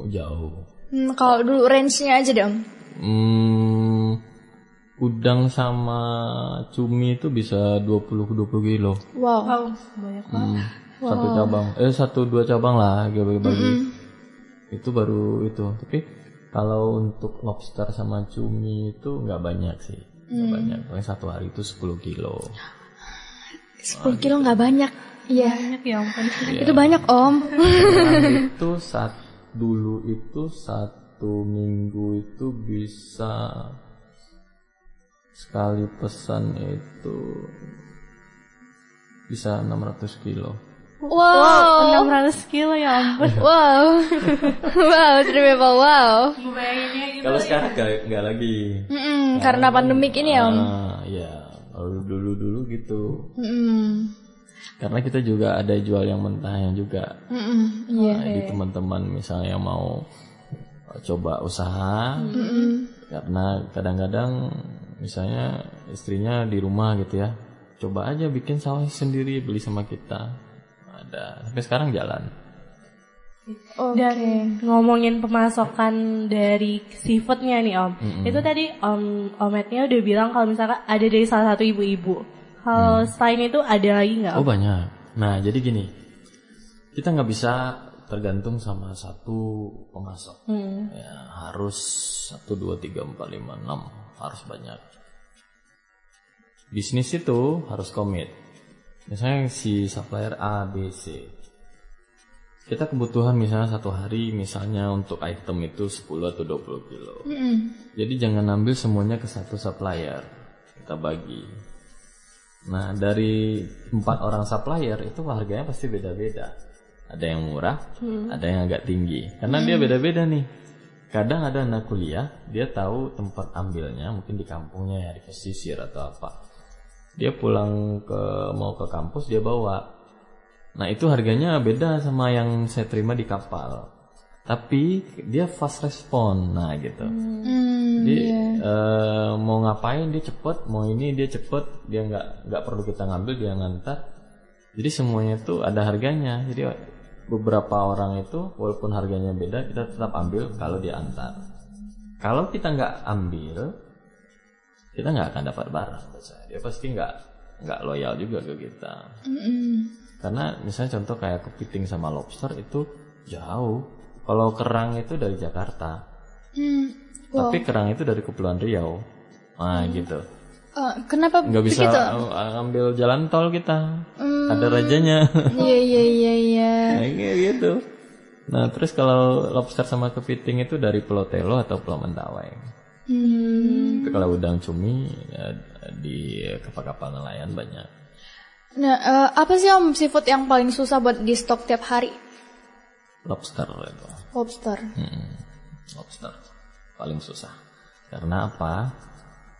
D: jauh.
B: Hmm, kalau dulu range-nya aja dong.
D: Hmm, udang sama cumi itu bisa 20 ke 20 kilo.
B: Wow.
A: Wow, banyak banget.
D: Hmm, Satu cabang, eh satu dua cabang lah gue bagi-bagi. Itu baru itu. Tapi kalau untuk lobster sama cumi itu nggak banyak sih. Nggak banyak. Paling satu hari itu 10 kilo.
B: 10 kilo nggak banyak. Iya.
A: Banyak ya ampun.
B: Itu banyak om.
D: Itu saat dulu itu satu minggu itu bisa sekali pesan itu bisa 600 kilo.
B: Wow.
A: 600 kilo ya ampun.
B: Wow. wow, People, wow.
A: Gitu.
D: Kalau sekarang nggak nggak lagi.
B: Mm-mm, karena pandemik ini ya om.
D: Ah, ya. Kalau dulu dulu gitu.
B: Mm-mm.
D: Karena kita juga ada jual yang mentahnya juga.
B: Mm-mm, Iya.
D: Nah, Jadi teman-teman misalnya yang mau uh, coba usaha, karena kadang-kadang misalnya istrinya di rumah gitu ya, coba aja bikin sawah sendiri beli sama kita. Ada sampai sekarang jalan.
A: Dan ngomongin pemasokan dari seafoodnya nih om, itu tadi om Ometnya udah bilang kalau misalkan ada dari salah satu ibu-ibu. Kalau selain itu ada lagi nggak?
D: Oh banyak. Nah jadi gini, kita nggak bisa tergantung sama satu pemasok.
A: Hmm.
D: Ya, harus satu dua tiga empat lima enam harus banyak. Bisnis itu harus komit. Misalnya si supplier A, B, C. Kita kebutuhan misalnya satu hari misalnya untuk item itu 10 atau 20 kilo. Jadi jangan ambil semuanya ke satu supplier. Kita bagi. Nah dari empat orang supplier itu harganya pasti beda-beda. Ada yang murah, ada yang agak tinggi. Karena dia beda-beda nih. Kadang ada anak kuliah, dia tahu tempat ambilnya mungkin di kampungnya ya di pesisir atau apa. Dia pulang ke mau ke kampus dia bawa. Nah itu harganya beda sama yang saya terima di kapal. Tapi dia fast respon, nah gitu.
B: Hmm,
D: Jadi eh, mau ngapain dia cepet, mau ini dia cepet, dia nggak nggak perlu kita ngambil dia ngantar. Jadi semuanya itu ada harganya. Jadi beberapa orang itu walaupun harganya beda kita tetap ambil kalau dia antar. Kalau kita nggak ambil, kita nggak akan dapat barang. Dia pasti nggak nggak loyal juga ke kita. Karena misalnya contoh kayak kepiting sama lobster itu jauh. Kalau kerang itu dari Jakarta.
B: Hmm.
D: Tapi kerang itu dari Kepulauan Riau. Nah, gitu.
B: Eh, kenapa
D: Nggak bisa
B: begitu?
D: uh, ambil jalan tol kita. Ada rajanya.
B: Iya iya iya iya.
D: nah, gitu. Nah, terus kalau lobster sama kepiting itu dari Pulau Telo atau Pulau Mentawai.
B: Hmm.
D: Tapi kalau udang cumi ya, di kapal-kapal nelayan banyak.
B: Nah, eh, apa sih om seafood yang paling susah buat di stok tiap hari?
D: Lobster itu.
B: Lobster.
D: Mm-mm. Lobster paling susah. Karena apa?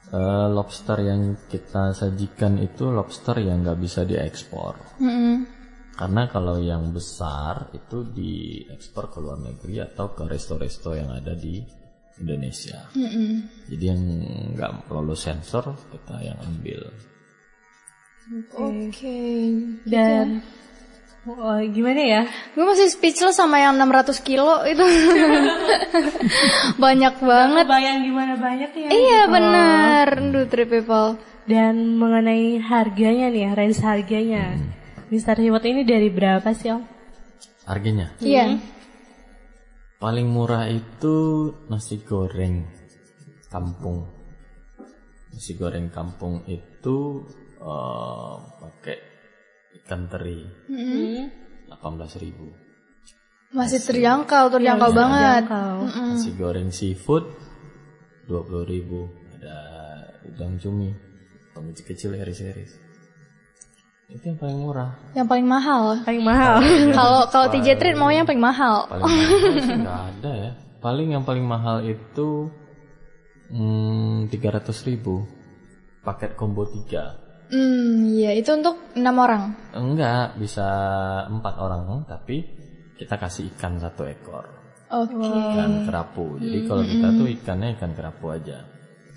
D: Eh, lobster yang kita sajikan itu lobster yang nggak bisa diekspor.
B: Mm-mm.
D: Karena kalau yang besar itu diekspor ke luar negeri atau ke resto-resto yang ada di Indonesia. Jadi yang nggak lolos sensor kita yang ambil.
B: Oke.
A: Dan oh, gimana ya?
B: Gue masih speechless sama yang 600 kilo itu. Banyak banget.
A: Bayang gimana banyaknya?
B: Iya
A: gitu.
B: benar. Aduh, three people.
A: Dan mengenai harganya nih, range harganya. Mister Seafood ini dari berapa sih om?
D: Harganya
B: Iya.
D: Paling murah itu nasi goreng kampung. Nasi goreng kampung itu eh, pakai ikan teri. delapan belas ribu.
B: Masih terjangkau, terjangkau banget.
A: Kau.
D: Nasi goreng seafood dua puluh ribu. Ada udang cumi, udang kecil-kecil iris-iris. Itu yang paling murah.
B: Yang paling mahal.
A: Paling mahal.
B: Kalau kalau TJ Treat mau yang paling mahal.
D: Paling mahal sih nggak ada ya. Paling yang paling mahal itu tiga ratus ribu. Paket combo 3
B: Hmm, iya itu untuk enam orang.
D: Enggak, bisa empat orang, tapi kita kasih ikan satu ekor.
B: Oke.
D: Ikan kerapu. Jadi kalau kita tuh ikannya ikan kerapu aja.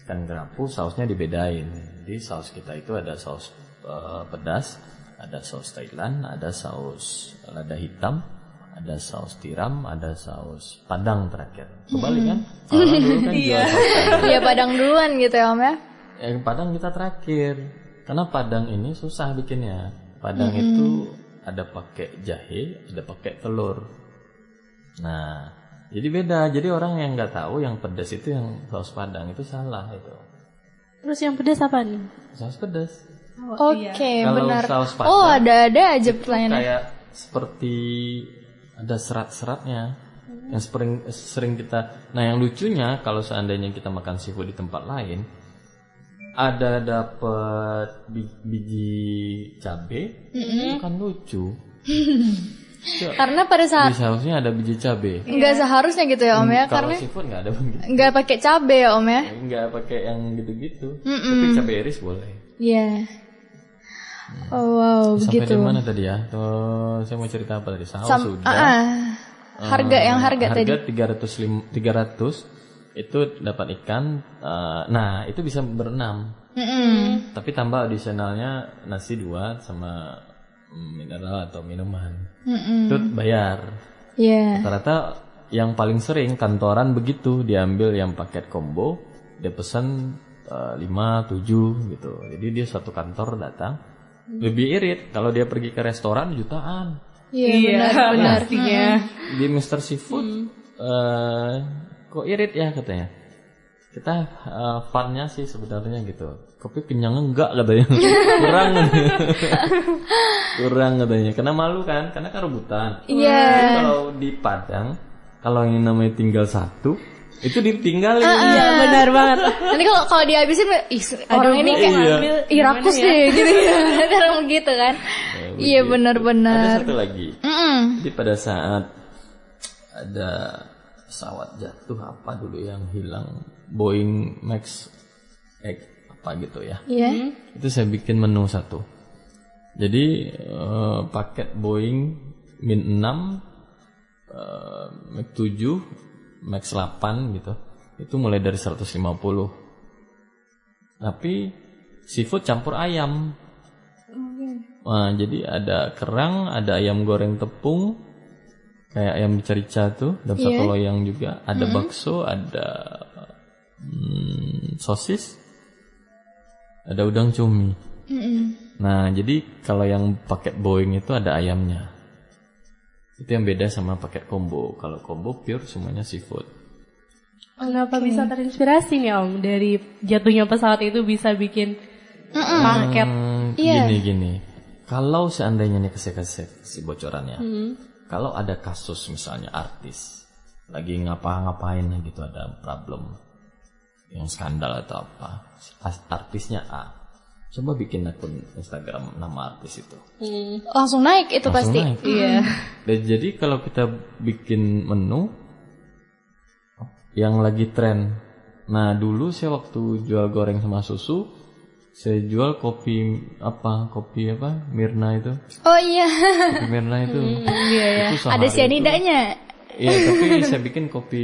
D: Ikan kerapu sausnya dibedain. Jadi saus kita itu ada saus eh, pedas, ada saus Thailand, ada saus lada hitam, ada saus tiram, ada saus padang terakhir. Kebalik kan? Dulu kan jual saus padang.
B: Iya padang duluan gitu ya Om ya.
D: Yang padang kita terakhir. Karena padang ini susah bikinnya. Padang itu ada pakai jahe, ada pakai telur. Nah, jadi beda. Jadi orang yang nggak tahu yang pedas itu yang saus padang itu salah itu.
A: Terus yang pedas apa nih?
D: Saus pedas.
B: Oke
D: Kalau
B: benar.
D: saus padang,
B: Oh ada-ada aja pertanyaannya.
D: Kayak seperti ada serat-seratnya yang sering sering kita. Nah, yang lucunya kalau seandainya kita makan seafood di tempat lain, ada dapat bi- biji cabe, itu kan lucu.
B: Karena pada saat
D: Di sausnya ada biji cabe.
B: nggak seharusnya gitu ya Om ya,
D: Kalau
B: karena
D: seafood nggak ada begitu.
B: nggak pakai cabe ya Om ya.
D: Nggak pakai yang gitu-gitu. Tapi cabe iris boleh.
B: Iya. Oh wow
D: Sampai
B: begitu.
D: di mana tadi ya? Tuh, saya mau cerita apa tadi? Saus
B: Sam-
D: sudah.
B: ah, ah. harga yang harga, tadi.
D: harga 300 lim- 300 itu dapat ikan. eh, nah, itu bisa berenam.
B: Mm-mm.
D: Tapi tambah adisionalnya nasi dua sama mm, mineral atau minuman.
B: Mm-mm.
D: Itu bayar.
B: Iya.
D: Rata-rata yang paling sering kantoran begitu diambil yang paket combo, dia pesan eh, 5 7 gitu. Jadi dia satu kantor datang lebih irit kalau dia pergi ke restoran jutaan.
B: Iya benar benar.
A: Pastinya.
D: Di Mr. Seafood eh, kok irit ya katanya. Kita eh, funnya sih sebenarnya gitu. Tapi kenyang enggak katanya. Kurang. Kurang katanya. Karena malu kan, karena kan rebutan.
B: Iya.
D: Jadi kalau di Padang, kalau yang namanya tinggal satu, itu ditinggalin.
A: Iya benar banget.
B: Nanti kalau kalau dihabisin ih orang ini kayak
D: Iya.
B: ih rakus deh gitu ya. Cara begitu kan. Iya benar-benar.
D: Ada satu lagi.
B: Mm-mm.
D: Jadi pada saat ada pesawat jatuh apa dulu yang hilang Boeing Max X apa gitu ya.
B: Iya.
D: Itu saya bikin menu satu. Jadi eh, paket Boeing Min 6 eh, Max 7 Max 8 gitu. Itu mulai dari 150. Tapi seafood campur ayam. Nah, jadi ada kerang, ada ayam goreng tepung, kayak ayam cerica tuh, dan satu loyang juga. Ada bakso, ada hmm, sosis, ada udang cumi. Nah, jadi kalau yang paket Boeing itu ada ayamnya. Itu yang beda sama paket combo. Kalau combo pure semuanya seafood.
A: Kenapa bisa terinspirasi nih Om dari jatuhnya pesawat itu bisa bikin paket?
D: Hmm,
B: Iya.
D: Gini gini. Kalau seandainya nih kasih kasih si bocorannya. Kalau ada kasus misalnya artis lagi ngapa-ngapain gitu ada problem yang skandal atau apa, artisnya A. Coba bikin akun Instagram nama artis itu.
B: Langsung naik itu
D: Langsung
B: pasti.
D: naik.
A: Iya.
D: Dan jadi kalau kita bikin menu yang lagi tren. Nah, dulu saya waktu jual goreng sama susu, saya jual kopi apa? Kopi apa? Mirna itu.
B: Oh iya.
D: Kopi Mirna itu.
A: Iya ya.
D: Itu
B: Ada sianidanya.
D: Iya, tapi saya bikin kopi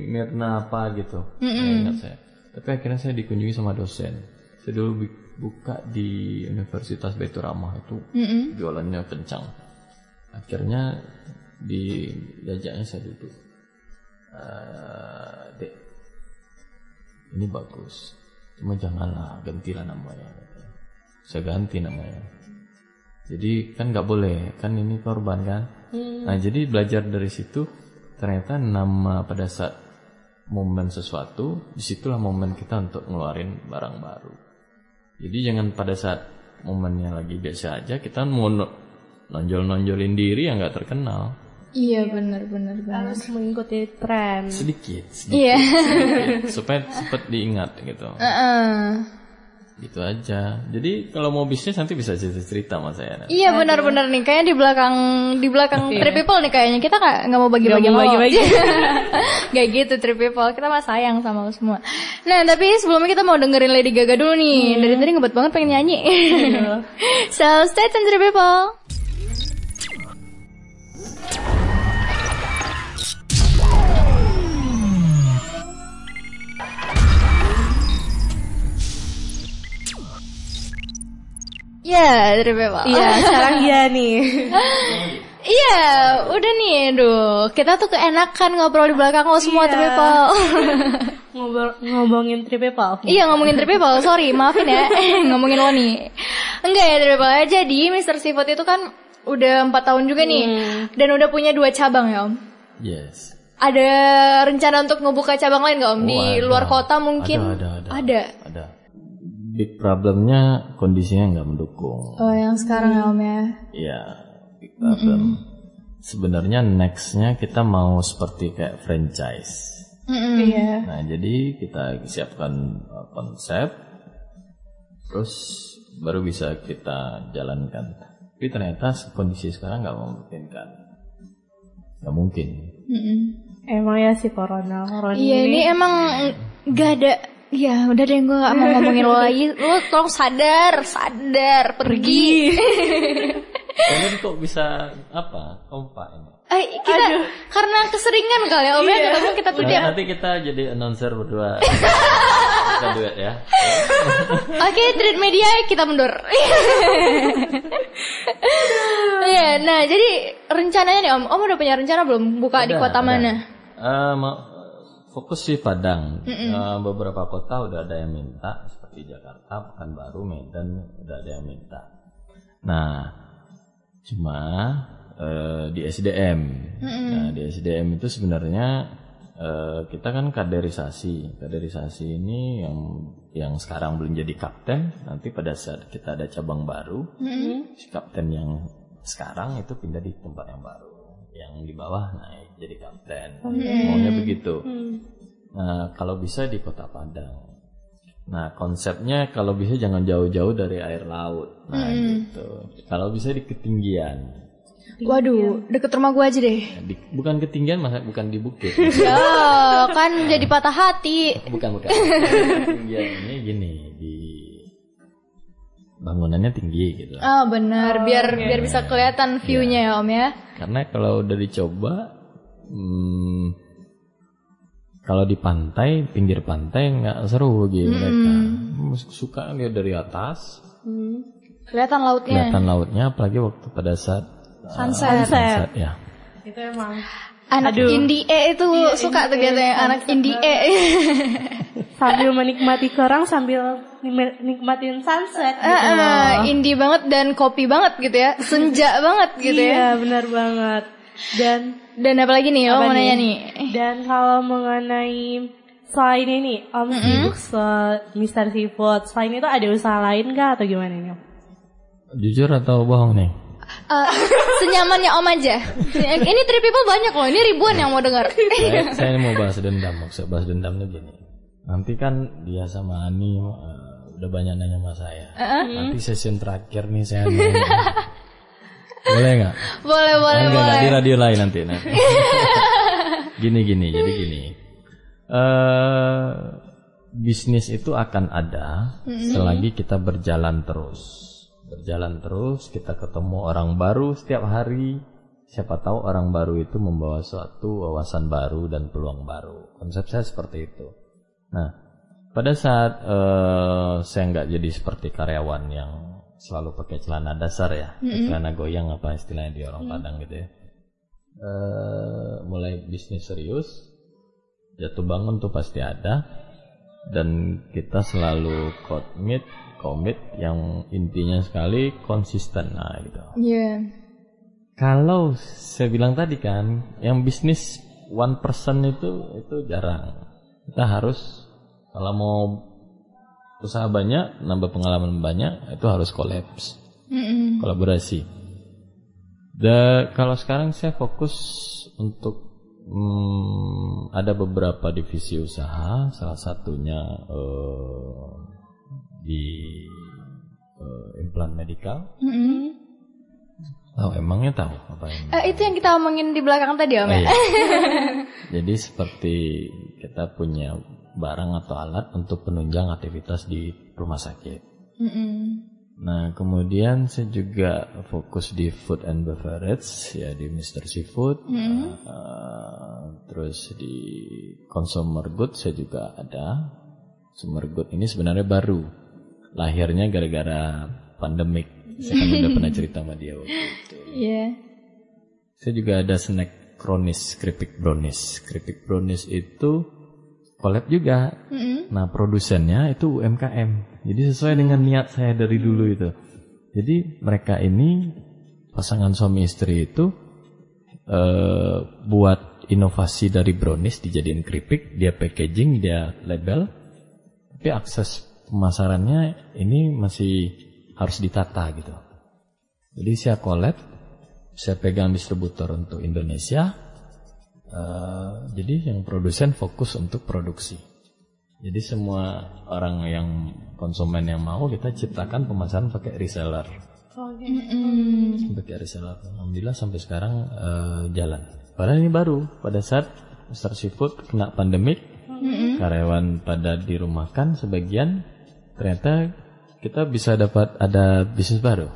D: Mirna apa gitu. Nggak ingat saya. Tapi akhirnya saya dikunjungi sama dosen. Saya dulu bi- buka di Universitas Baitur Rahmah itu jualannya kencang. Akhirnya di diajaknya saya duduk. Eh, dek, ini bagus. Cuma janganlah gantilah namanya. Saya ganti namanya. Jadi kan nggak boleh, kan ini korban kan. Nah jadi belajar dari situ ternyata nama pada saat momen sesuatu, di situlah momen kita untuk ngeluarin barang baru. Jadi jangan pada saat momennya lagi biasa aja kita mau no- nonjol-nonjolin diri yang nggak terkenal.
B: Iya benar benar benar.
A: Harus mengikuti tren.
D: Sedikit, sedikit,
B: Iya.
D: sedikit. supaya cepat diingat gitu.
B: Heeh.
D: Gitu aja. Jadi kalau mau bisnis nanti bisa cerita-cerita sama saya. nanti.
B: Iya benar-benar nih kayaknya di belakang di belakang Trip People nih kayaknya kita nggak nggak mau bagi-bagi
A: Nggak mau bagi-bagi.
B: Gak gitu Trip People kita mah sayang sama lo semua. Nah tapi sebelumnya kita mau dengerin Lady Gaga dulu nih. Dari tadi ngebet banget pengen nyanyi. so stay tune Trip People. Ya, Trip People.
A: Iya, sekarang iya nih.
B: Iya, udah nih, aduh. Kita tuh keenakan ngobrol di belakang lo semua
A: Iya.
B: tuh people.
A: Ngobrol, ngomongin trip people.
B: iya ngomongin trip people, sorry, maafin ya. ngomongin lo nih. Enggak ya trip people. Jadi Mr. Seafood itu kan udah empat tahun juga nih. Dan udah punya dua cabang ya om.
D: Yes.
B: Ada rencana untuk ngebuka cabang lain gak om? Di
D: Oh, ada.
B: luar kota mungkin?
D: Ada, ada, ada.
B: Ada.
D: Big problemnya kondisinya nggak mendukung.
B: Oh yang sekarang ya om ya.
D: Iya, big problem. Sebenarnya nextnya kita mau seperti kayak franchise.
A: Iya.
D: Nah, jadi kita siapkan uh, konsep, terus baru bisa kita jalankan. Tapi ternyata kondisi sekarang nggak memungkinkan. Nggak mungkin.
A: Emang ya si corona, corona
B: Iya ini emang gak ada Ya udah deh gue gak mau ngomongin lo lagi Lo tolong sadar Sadar Pergi
D: Kalian kok bisa apa? Kompak ini.
B: Eh, kita Karena keseringan kali ya Om ya Ketemu kita tuh
D: Nah,
B: dia
D: nanti kita jadi announcer berdua. kita duet ya.
B: Oke treat media kita mundur Iya nah jadi Rencananya nih Om Om udah punya rencana belum Buka di
D: Ada,
B: kota
D: ada.
B: mana
D: Eh, mau- fokus di Padang. Eh, beberapa kota udah ada yang minta seperti Jakarta, Pekanbaru, Medan udah ada yang minta. Nah, cuma eh, di SDM. Nah, di SDM itu sebenarnya eh, kita kan kaderisasi. Kaderisasi ini yang yang sekarang belum jadi kapten, nanti pada saat kita ada cabang baru, si kapten yang sekarang itu pindah di tempat yang baru. Yang di bawah naik jadi kapten. Maunya begitu. Nah, kalau bisa di Kota Padang. Nah, konsepnya kalau bisa jangan jauh-jauh dari air laut. Nah, gitu. Kalau bisa di ketinggian.
B: Waduh deket rumah gue aja deh
D: Di- bukan ketinggian, masa bukan di bukit.
B: Ya kan jadi patah hati
D: bukan, bukan. ketinggian ini gini, di bangunannya tinggi gitu.
B: Ah benar, biar biar bisa kelihatan view-nya ya Om ya.
D: Karena kalau udah dicoba, hmm, kalau di pantai, pinggir pantai nggak seru gitu mereka. Suka lihat dari atas,
B: Kelihatan lautnya.
D: kelihatan lautnya, apalagi waktu pada saat uh,
B: Sunset.
D: sunset, ya.
A: Itu emang
B: Anak indie E itu suka tuh biasanya anak indie E.
A: sambil menikmati kerang sambil nikmatin sunset gitu loh.
B: ah, indie banget dan kopi banget gitu ya. Senja banget gitu ya.
A: Iya, benar banget. Dan
B: Dan apalagi nih, lo
A: Apa
B: mau
A: nih?
B: nanya nih.
A: dan kalau mengenai selain ini Om sibuk se Mr. Seafood, selain itu ada usaha lain kah atau gimana nih?
D: Jujur atau bohong nih?
B: Eh, senyamannya Om aja. Ini three people banyak loh. Ini ribuan yang mau dengar.
D: saya, saya mau bahas dendam, maksud bahas dendamnya gini. Nanti kan dia sama Ani uh, udah banyak nanya sama saya. Nanti session terakhir nih saya nanya. boleh nggak?
B: boleh, boleh,
D: Enggak, enggak,
B: boleh.
D: di radio lain nanti. nanti. gini gini, jadi gini. eh bisnis itu akan ada selagi kita berjalan terus. Berjalan terus, kita ketemu orang baru setiap hari. Siapa tahu orang baru itu membawa suatu wawasan baru dan peluang baru. Konsep saya seperti itu. Nah, pada saat eh, saya nggak jadi seperti karyawan yang selalu pakai celana dasar ya, celana goyang apa istilahnya di orang Padang gitu ya. Eh, mulai bisnis serius, jatuh bangun tuh pasti ada, dan kita selalu komit, komit yang intinya sekali konsisten nah gitu.
B: Iya.
D: Kalau saya bilang tadi kan, yang bisnis one person itu itu jarang. Kita harus kalau mau usaha banyak, nambah pengalaman banyak, itu harus kolaps, kolaborasi. Dan kalau sekarang saya fokus untuk hmm, ada beberapa divisi usaha, salah satunya eh, di eh, implan medikal.
B: Mm-mm.
D: Tahu emangnya tahu apa yang
B: Eh, itu yang kita omongin di belakang tadi Om
D: Oh,
B: ya.
D: iya. Jadi seperti kita punya barang atau alat untuk penunjang aktivitas di rumah sakit.
B: Mm-mm.
D: Nah, kemudian saya juga fokus di food and beverage ya di Mr. Seafood. Uh, terus di consumer good saya juga ada. Consumer good ini sebenarnya baru. Lahirnya gara-gara pandemik. Saya kan udah pernah cerita sama dia waktu itu.
B: Iya.
D: Saya juga ada snack kronis, keripik brownies. Keripik brownies itu collab juga. Nah, produsennya itu UMKM. Jadi sesuai dengan niat saya dari dulu itu. Jadi mereka ini pasangan suami istri itu eh, buat inovasi dari brownies dijadiin keripik, dia packaging, dia label, tapi akses pemasarannya ini masih harus ditata gitu. Jadi saya collab, saya pegang distributor untuk Indonesia, eh, jadi yang produsen fokus untuk produksi. Jadi semua orang yang konsumen yang mau kita ciptakan pemasaran pakai reseller. Pakai reseller. Alhamdulillah sampai sekarang eh, jalan. Padahal ini baru pada saat Mr. Seafood kena pandemik, karyawan pada dirumahkan sebagian, ternyata kita bisa dapat ada bisnis baru.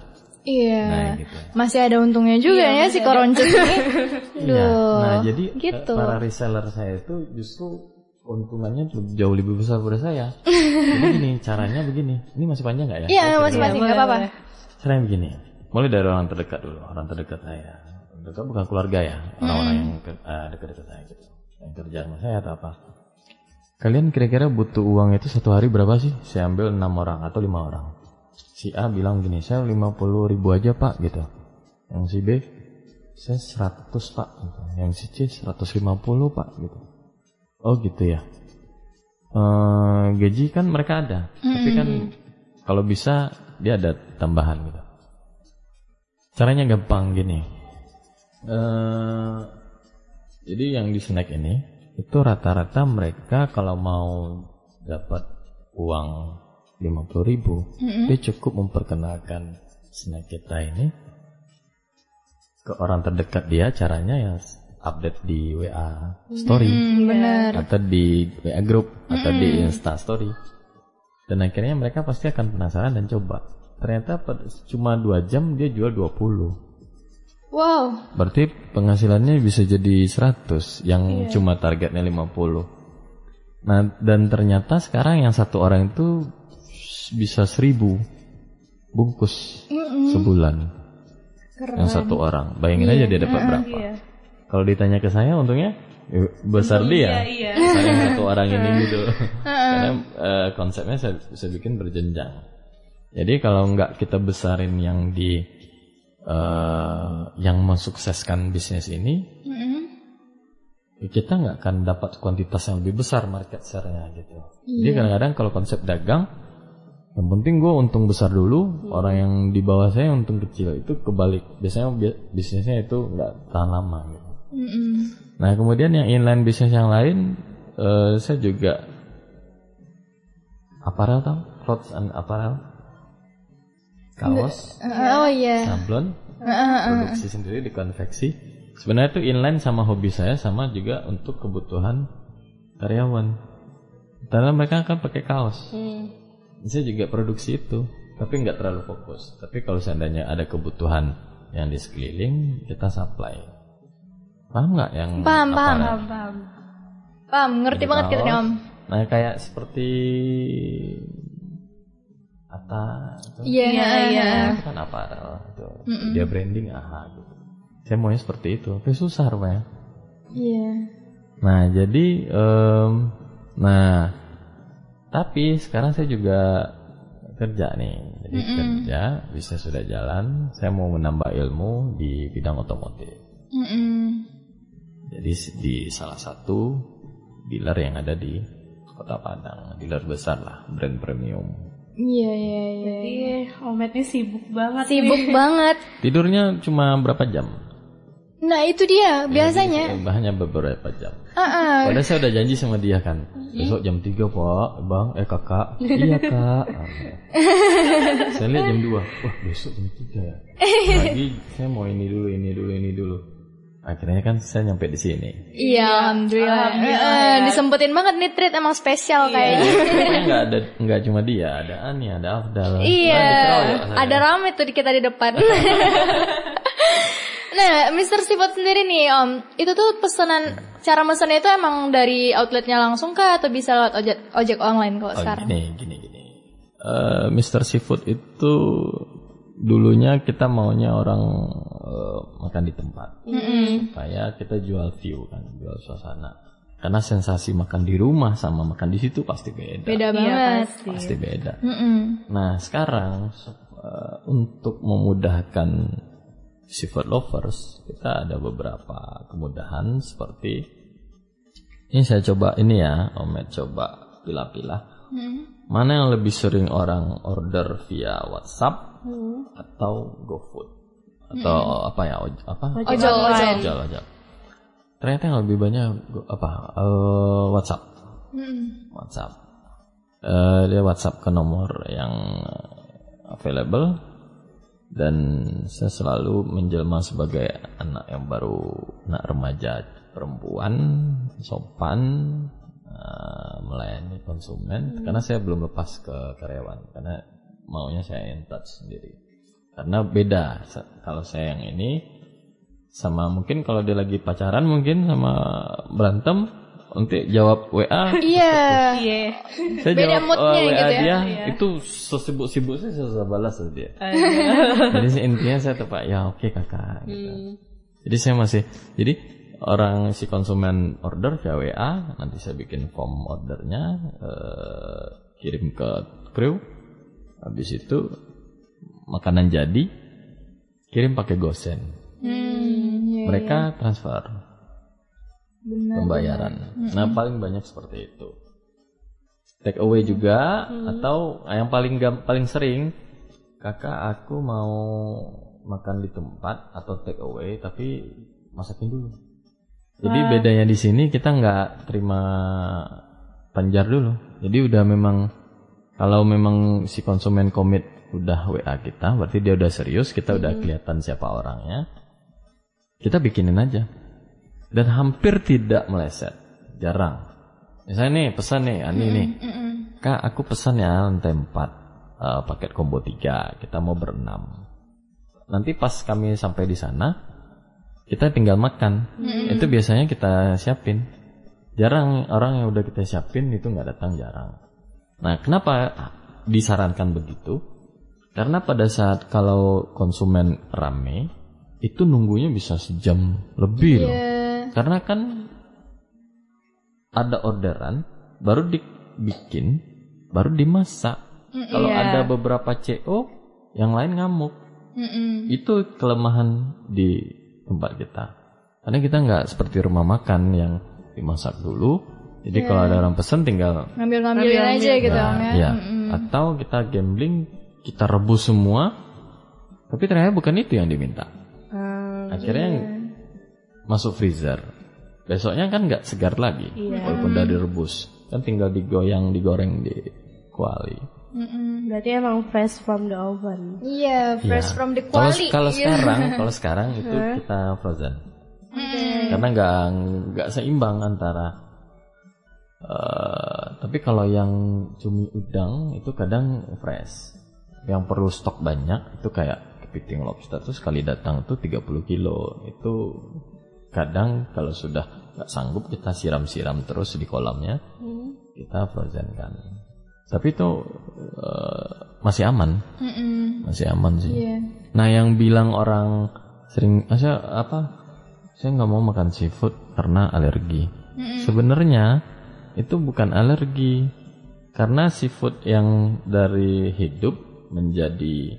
B: Iya.
D: Nah, gitu.
B: Masih ada untungnya juga ya si koroncut ini.
D: Iya. Nah, jadi eh,
B: gitu.
D: para reseller saya itu justru untungannya jauh lebih besar daripada saya. jadi gini, caranya begini. Ini masih panjang nggak ya?
B: Iya,
D: Saya
B: masih
D: cerita.
B: masih nggak apa-apa.
D: Caranya begini. Mulai dari orang terdekat dulu, orang terdekat saya. Terdekat bukan keluarga ya, orang-orang yang ke- eh, dekat-dekat saya gitu. Yang kerja sama saya atau apa. Kalian kira-kira butuh uang itu satu hari berapa sih? Saya ambil enam orang atau lima orang. Si A bilang gini, saya 50 ribu aja pak gitu. Yang si B, saya 100 pak. Gitu. Yang si C 150 pak gitu. Oh gitu ya. Eh gaji kan mereka ada, tapi kan kalau bisa dia ada tambahan gitu. Caranya gampang gini. Eh jadi yang di snack ini itu rata-rata mereka kalau mau dapat uang 50 ribu, dia cukup memperkenalkan snack kita ini ke orang terdekat dia. Caranya ya update di WA story
B: Hmm, bener.
D: atau di WA group atau di Insta story. Dan akhirnya mereka pasti akan penasaran dan coba. Ternyata cuma dua jam dia jual 20.
B: Wow.
D: Berarti penghasilannya bisa jadi 100 yang cuma targetnya 50. Nah, dan ternyata sekarang yang satu orang itu bisa 1000 bungkus sebulan. Yang satu orang. Bayangin aja dia dapat berapa. Kalau ditanya ke saya untungnya eh, besar dia.
A: iya.
D: Saya yang satu orang ini gitu. Karena eh, konsepnya saya, saya bikin berjenjang. Jadi kalau nggak kita besarin yang di eh, yang mensukseskan bisnis ini, ya kita nggak akan dapat kuantitas yang lebih besar market share-nya gitu. Jadi kadang-kadang kalau konsep dagang, yang penting gue untung besar dulu, orang yang di bawah saya untung kecil itu kebalik. Biasanya bi- bisnisnya itu nggak tahan lama gitu. Nah kemudian yang inline bisnis yang lain, eh, saya juga aparel tau, clothes and apparel, kaos,
B: Oh iya.
D: sablon, produksi sendiri di konveksi. Sebenarnya itu inline sama hobi saya, sama juga untuk kebutuhan karyawan. Karena mereka akan pakai kaos. Saya juga produksi itu, tapi nggak terlalu fokus. Tapi kalau seandainya ada kebutuhan yang di sekeliling, kita supply. Paham nggak yang
B: Paham, paham.
D: apparel?
A: Paham.
B: Paham, ngerti
D: Jadi
B: banget kita nih. Om.
D: Nah kayak seperti Ata
B: Iya, iya.
D: itu kan aparel itu. Dia branding aha gitu. Saya maunya seperti itu. Tapi susah rupanya.
B: Iya.
D: Nah jadi em, Nah Tapi sekarang saya juga Kerja nih Jadi kerja Bisnis sudah jalan Saya mau menambah ilmu Di bidang otomotif
B: Mm-mm.
D: Jadi di salah satu Dealer yang ada di Kota Padang Dealer besar lah Brand premium
B: Iya, iya, iya.
A: Jadi Omet ini sibuk banget.
B: Sibuk banget.
D: Tidurnya cuma berapa jam?
B: Nah, itu dia biasanya.
D: Jadi, hanya beberapa jam
B: Ah, ah.
D: Padahal saya udah janji sama dia kan Besok jam 3 pak Bang, eh kakak Iya kak Saya lihat jam 2 Wah besok jam 3 ya Lagi saya mau ini dulu, ini dulu, ini dulu Akhirnya kan saya nyampe di sini
B: Iya, alhamdulillah. Eh, disempetin banget nih treat emang spesial kayaknya.
D: Pokoknya nggak ada nggak cuma dia Ada Ani, ada Afdal
B: Iya,
D: Nah, dikeroyok saya.
B: ada rame tuh di kita di depan. Nah, Mr. Sifat sendiri nih Om, itu tuh pesanan cara mesennya itu emang dari outletnya langsung kah atau bisa lewat ojek ojek online kalau
D: Oh
B: sekarang?
D: gini, gini, gini Eh, Mr. Seafood itu dulunya kita maunya orang eh, makan di tempat supaya kita jual view kan jual suasana karena sensasi makan di rumah sama makan di situ pasti beda
B: Beda
A: Iya
B: banget.
A: pasti.
D: pasti beda
B: Mm-mm.
D: nah sekarang eh, untuk memudahkan seafood lovers. Kita ada beberapa kemudahan seperti ini saya coba ini ya Omet coba pilah-pilah. Mana yang lebih sering orang order via WhatsApp atau GoFood? Atau apa ya oj- apa?
B: Ojol, ojol.
D: ojol. ojol ternyata yang lebih banyak go- apa eh, WhatsApp.
B: Mm-mm.
D: WhatsApp. Eh, dia WhatsApp ke nomor yang available dan saya selalu menjelma sebagai anak yang baru anak remaja perempuan sopan eh, melayani konsumen. Karena saya belum lepas ke karyawan karena maunya saya in touch sendiri. Karena beda kalau saya yang ini sama mungkin kalau dia lagi pacaran mungkin sama berantem untuk jawab WA
B: Iya.
A: Iya.
B: Beda
D: saya jawab
B: moodnya
D: uh, WA
B: gitu ya.
D: dia itu sesibuk-sibuk saya susah balas sama dia. jadi intinya saya tepat ya oke kakak. Gitu. Jadi saya masih jadi orang si konsumen order via WA nanti saya bikin form ordernya eh, kirim ke kru habis itu makanan jadi kirim pakai gosen
B: Hmm, iya,
D: mereka transfer pembayaran. Nah paling banyak seperti itu. Take away juga atau yang paling paling sering kakak aku mau makan di tempat atau take away tapi masakin dulu. Jadi bedanya di sini kita nggak terima panjar dulu. Jadi udah memang kalau memang si konsumen komit udah WA kita, berarti dia udah serius, kita udah kelihatan siapa orangnya. Kita bikinin aja dan hampir tidak meleset, jarang. Misalnya nih pesan nih, Ani nih, kak aku pesan ya lantai 4 eh, paket combo 3 kita mau berenam. Nanti pas kami sampai di sana, kita tinggal makan. Itu biasanya kita siapin. Jarang orang yang udah kita siapin itu nggak datang jarang. Nah, kenapa disarankan begitu? Karena pada saat kalau konsumen rame, itu nunggunya bisa sejam lebih loh. Karena kan ada orderan, baru dibikin, baru dimasak. Kalau ada beberapa CO, yang lain ngamuk.
B: Mm-mm.
D: Itu kelemahan di tempat kita. Karena kita nggak seperti rumah makan yang dimasak dulu. Jadi kalau ada orang pesen tinggal
B: Ngambil-ngambilin aja gitu
D: Nah,
B: Om ya.
D: iya. Atau kita gambling, kita rebus semua, tapi ternyata bukan itu yang diminta. Akhirnya yang masuk freezer. Besoknya kan nggak segar lagi, walaupun udah direbus. Kan tinggal digoyang, digoreng di kuali.
B: Mm-mm.
A: Berarti emang fresh from the oven.
B: Iya, fresh
D: Iya.
B: from the quality.
D: kalau
B: Iya.
D: sekarang, kalau sekarang itu kita frozen. Karena nggak nggak seimbang antara. eh, tapi kalau yang cumi udang itu kadang fresh. Yang perlu stok banyak itu kayak kepiting lobster tuh sekali datang tuh 30 kilo. Itu kadang kalau sudah nggak sanggup kita siram-siram terus di kolamnya, kita frozen kan. Tapi itu eh, masih aman,
B: Mm-mm.
D: masih aman sih.
B: Iya.
D: Nah yang bilang orang sering, ah, saya apa? Saya nggak mau makan seafood karena alergi. Sebenarnya itu bukan alergi, karena seafood yang dari hidup menjadi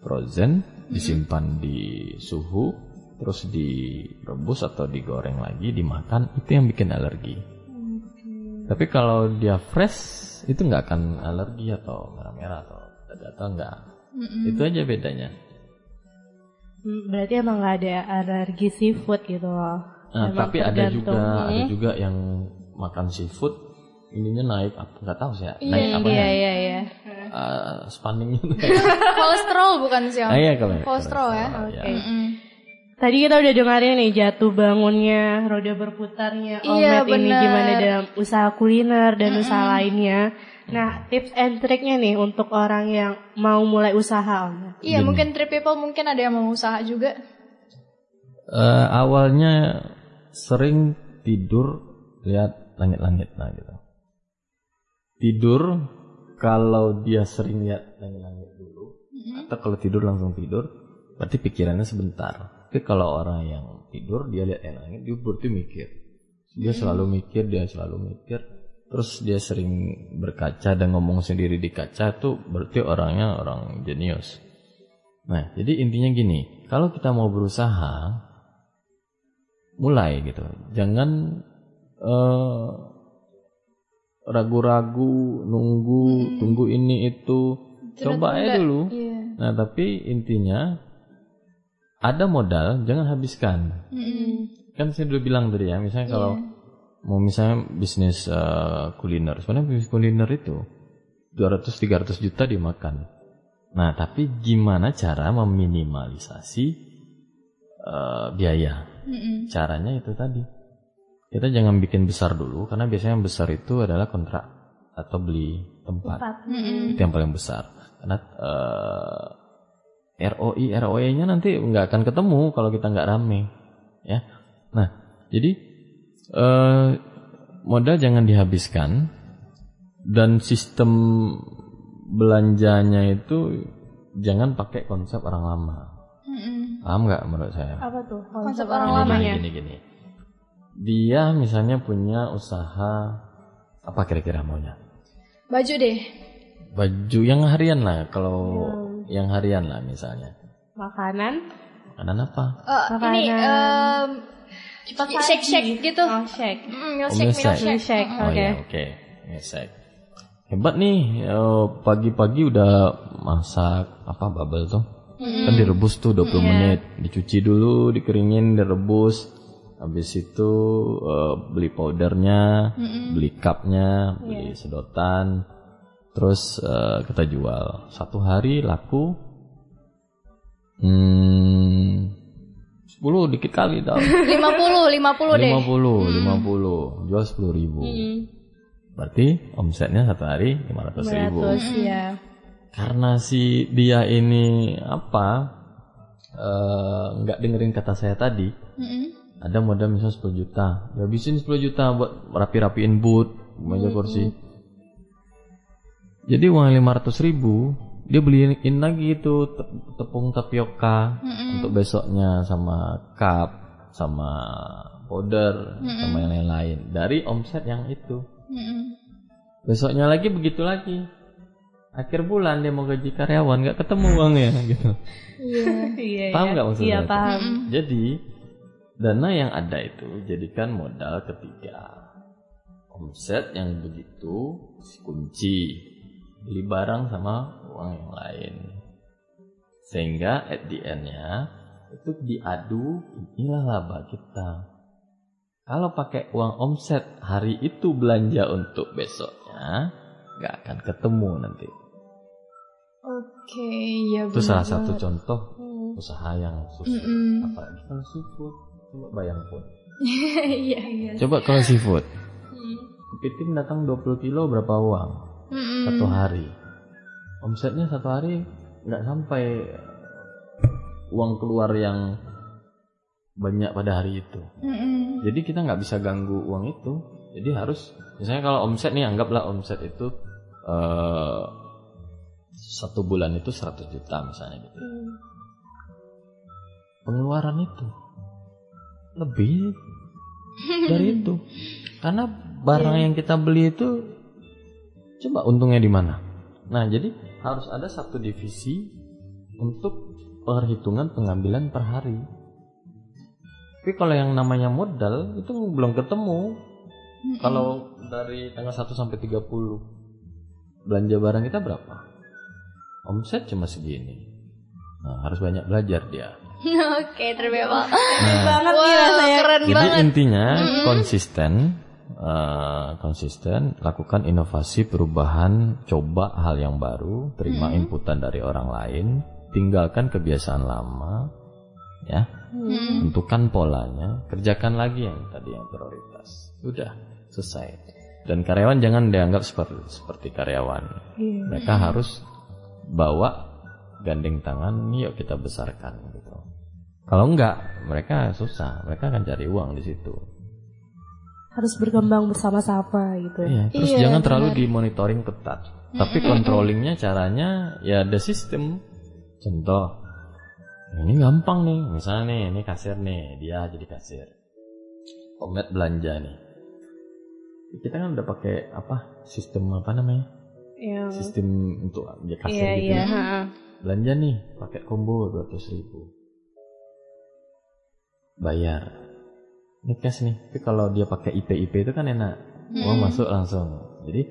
D: frozen, disimpan di suhu, terus direbus atau digoreng lagi, dimakan itu yang bikin alergi. Tapi kalau dia fresh itu nggak akan alergi atau merah-merah atau atau enggak. Itu aja bedanya.
A: Hmm, Berarti emang nggak ada alergi seafood gitu loh.
D: Nah,
A: Emang
D: tapi ada juga ada
A: Hmm.
D: juga yang makan seafood ininya naik apa nggak tahu sih ya.
B: Iya,
D: naik apa
A: Iya
D: ya?
A: iya iya.
D: Eh, spanningnya.
B: Kolesterol bukan sih Om?
D: ah, iya kalau
B: Kolesterol ya.
D: ya.
B: Mm-mm.
A: Tadi kita udah dengerin nih jatuh bangunnya, roda berputarnya,
B: Iya,
A: Omet ini gimana dalam usaha kuliner dan usaha lainnya. Nah, tips and triknya nih untuk orang yang mau mulai usaha, Om.
B: Iya, mungkin trip people mungkin ada yang mau usaha juga.
D: Eh, awalnya sering tidur lihat langit-langit nah gitu. Tidur kalau dia sering lihat langit-langit dulu atau kalau tidur langsung tidur berarti pikirannya sebentar tapi kalau orang yang tidur dia lihat langit dia berarti mikir. Dia selalu mikir dia selalu mikir. Terus dia sering berkaca dan ngomong sendiri di kaca tuh berarti orangnya orang jenius. Nah jadi intinya gini kalau kita mau berusaha mulai gitu. Jangan eh, ragu-ragu nunggu tunggu ini itu. Coba aja dulu.
B: Iya.
D: nah tapi intinya ada modal jangan habiskan. Kan saya udah bilang tadi ya misalnya kalau mau misalnya bisnis eh, kuliner. Sebenarnya bisnis kuliner itu 200-300 juta dimakan. Nah tapi gimana cara meminimalisasi eh, biaya? Caranya itu tadi. Kita jangan bikin besar dulu karena biasanya yang besar itu adalah kontrak atau beli tempat, itu yang paling besar. Karena eh, ROI ROE nya nanti nggak akan ketemu kalau kita nggak rame ya. Nah jadi eh, modal jangan dihabiskan dan sistem belanjanya itu jangan pakai konsep orang lama. Paham nggak menurut saya?
A: Apa tuh?
B: Konsep
A: konsep
B: orang lama
A: lamanya?
D: gini gini dia misalnya punya usaha apa kira-kira maunya?
B: Baju deh.
D: baju yang harian lah kalau yang harian lah misalnya
A: Makanan.
D: makanan apa
B: Eh, ini em,
A: Cepat
B: shake shake gitu.
A: Oh, shake.
B: Mm, milk
D: Oh,
B: shake,
D: milk
B: milk
D: shake.
B: shake.
A: Shake,
D: oh
A: oke.
D: ya oke Ngesek. hebat nih eh, pagi-pagi udah masak apa bubble tuh kan direbus tuh 20 menit dicuci dulu dikeringin direbus habis itu eh, beli powdernya beli cupnya beli sedotan terus eh, kita jual. Satu hari laku hmm 10 dikit kali tau
B: 50, 50 deh.
D: 50 50 jual 10 ribu. Berarti omsetnya satu hari 500 ribu.
A: 100 ya.
D: karena si dia ini apa eh, nggak dengerin kata saya tadi ada modal misalnya 10 juta. Habisin 10 juta buat rapi-rapiin boot meja kursi jadi uang 500 ribu dia beliin lagi itu te- tepung tapioka untuk besoknya sama cup sama powder sama yang lain-lain. Dari omset yang itu. Besoknya lagi begitu lagi. Akhir bulan dia mau gaji karyawan nggak ketemu uangnya gitu.
A: Iya.
D: Paham
A: iya.
D: nggak maksudnya?
A: Iya,
D: itu?
A: paham.
D: jadi dana yang ada itu jadikan modal ketiga. Omset yang begitu kunci beli barang sama uang yang lain. Sehingga at the end-nya itu diadu inilah laba kita. Kalau pakai uang omset hari itu belanja untuk besoknya nggak akan ketemu nanti.
B: Oke, ya
D: itu
B: benar
D: salah satu contoh usaha yang susah.
B: Mm-mm.
D: apalagi kalau seafood. Coba bayang pun
B: Iya, iya.
D: coba kalau seafood. Kepiting datang 20 kilo berapa uang
B: Mm-mm.
D: satu hari. Omsetnya satu hari nggak sampai uang keluar yang banyak pada hari itu.
B: Mm-mm.
D: jadi kita nggak bisa ganggu uang itu. Jadi harus misalnya kalau omset nih anggaplah omset itu eh, satu bulan itu 100 juta misalnya gitu. Pengeluaran itu lebih dari itu. Karena barang yang kita beli itu coba untungnya di mana? Nah jadi harus ada satu divisi untuk perhitungan pengambilan per hari. Tapi kalau yang namanya modal itu belum ketemu. Kalau dari tanggal 1 sampai 30 belanja barang kita berapa? Omset cuma segini. Nah harus banyak belajar dia.
B: Oke, terbebas.
A: Banget nih
B: Wow,
A: rasanya.
B: keren
D: Jadi
B: banget.
D: intinya konsisten, eh, konsisten, lakukan inovasi, perubahan, coba hal yang baru, terima inputan dari orang lain, tinggalkan kebiasaan lama, ya, tentukan polanya, kerjakan lagi yang tadi yang prioritas, udah selesai. Dan karyawan jangan dianggap seperti seperti karyawan, mereka harus bawa gandeng tangan, yuk kita besarkan gitu. Kalau enggak, mereka susah. Mereka akan cari uang di situ.
A: Harus berkembang bersama-sama gitu.
D: Iya, terus
B: Iya,
D: jangan terlalu dimonitoring ketat. Tapi controllingnya caranya ya ada sistem. Contoh, ini gampang nih. Misalnya nih, ini kasir nih, dia jadi kasir. Omet belanja nih. Kita kan udah pakai apa? Sistem apa namanya?
A: Yang
D: Sistem untuk dia kasir
A: iya
D: gitu.
A: iya.
D: ya. Belanja nih, pakai combo 200 ribu. Bayar. Ini cash nih. Tapi kalau dia pakai IP-IP itu kan enak. Uang masuk langsung. Jadi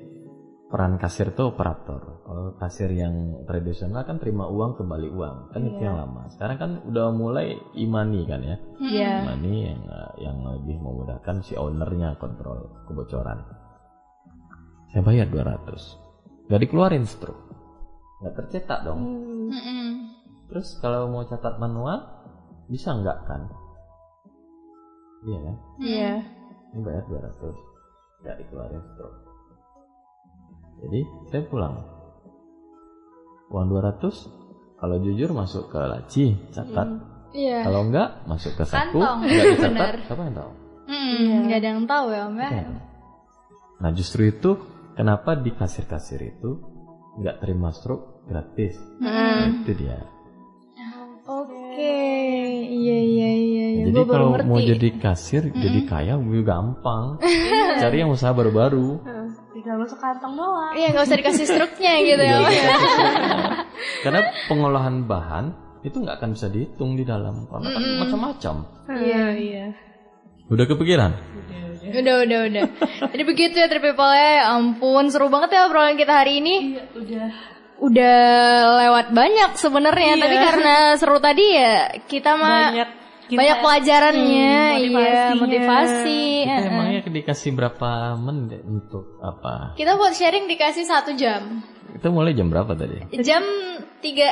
D: peran kasir tuh operator. Kalau kasir yang tradisional kan terima uang kembali uang. Kan itu yang lama. Sekarang kan udah mulai e-money kan ya.
A: Iya.
D: E-money yang yang lebih memudahkan si ownernya kontrol kebocoran. Saya bayar 200. Gak dikeluarin struk. Gak tercetak dong.
B: Mm-mm.
D: Terus kalau mau catat manual bisa nggak kan? Iya kan?
A: Iya.
D: Ini bayar 200 nggak dikeluarin struk. Jadi saya pulang. Uang 200 kalau jujur masuk ke laci catat.
B: Iya.
D: Kalau enggak masuk ke saku
B: Kantong,
D: dicatat siapa yang tahu?
B: Mm, nggak ada yang tahu ya om ya.
D: Nah justru itu kenapa di kasir-kasir itu nggak terima struk gratis? Itu dia.
B: Oke, iya iya iya. Iya.
D: Jadi
B: Gua
D: kalau mau jadi kasir, jadi kaya lebih gampang. Cari yang usaha baru-baru.
A: Heeh. Tinggal masuk kantong doang.
B: Iya nggak usah dikasih struknya gitu ya. Om.
D: Karena pengolahan bahan itu nggak akan bisa dihitung di dalam karena kan macam-macam.
A: Iya iya.
D: Udah kepikiran?
B: Udah udah udah. Jadi begitu ya People ya. Ya ampun seru banget ya obrolan kita hari ini.
A: Iya udah.
B: Udah lewat banyak sebenarnya,
A: Iya.
B: tapi karena seru tadi ya kita mah
A: Banyak kita-
B: banyak pelajarannya,
A: Hmm,
B: iya motivasi.
D: Kita
B: eh, eh.
D: emangnya dikasih berapa menit untuk apa?
B: Kita buat sharing dikasih satu jam.
D: Kita mulai jam berapa tadi?
B: Jam tiga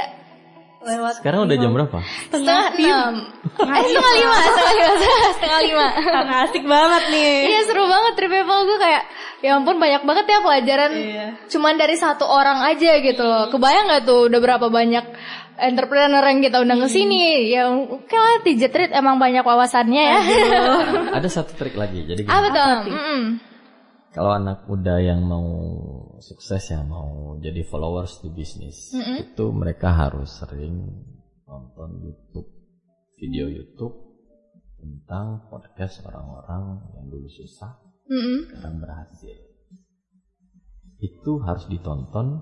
A: lewat
D: Sekarang udah jam berapa?
B: setengah enam. Eh setengah lima, setengah lima, setengah lima.
A: Karena asik banget nih.
B: Iya seru banget People gue kayak ya ampun banyak banget ya pelajaran
A: Iya.
B: cuman dari satu orang aja gitu loh. Kebayang nggak tuh udah berapa banyak entrepreneur yang kita undang ke sini? Ya oke lah di Jetrit emang banyak wawasannya ya.
D: Ada satu trik lagi. Jadi gini,
B: Apa tuh? Mm-mm.
D: kalau anak muda yang mau sukses ya mau jadi followers di bisnis, itu mereka harus sering nonton YouTube, video YouTube tentang podcast orang-orang yang dulu susah
B: Mm-mm.
D: sekarang berhasil. Itu harus ditonton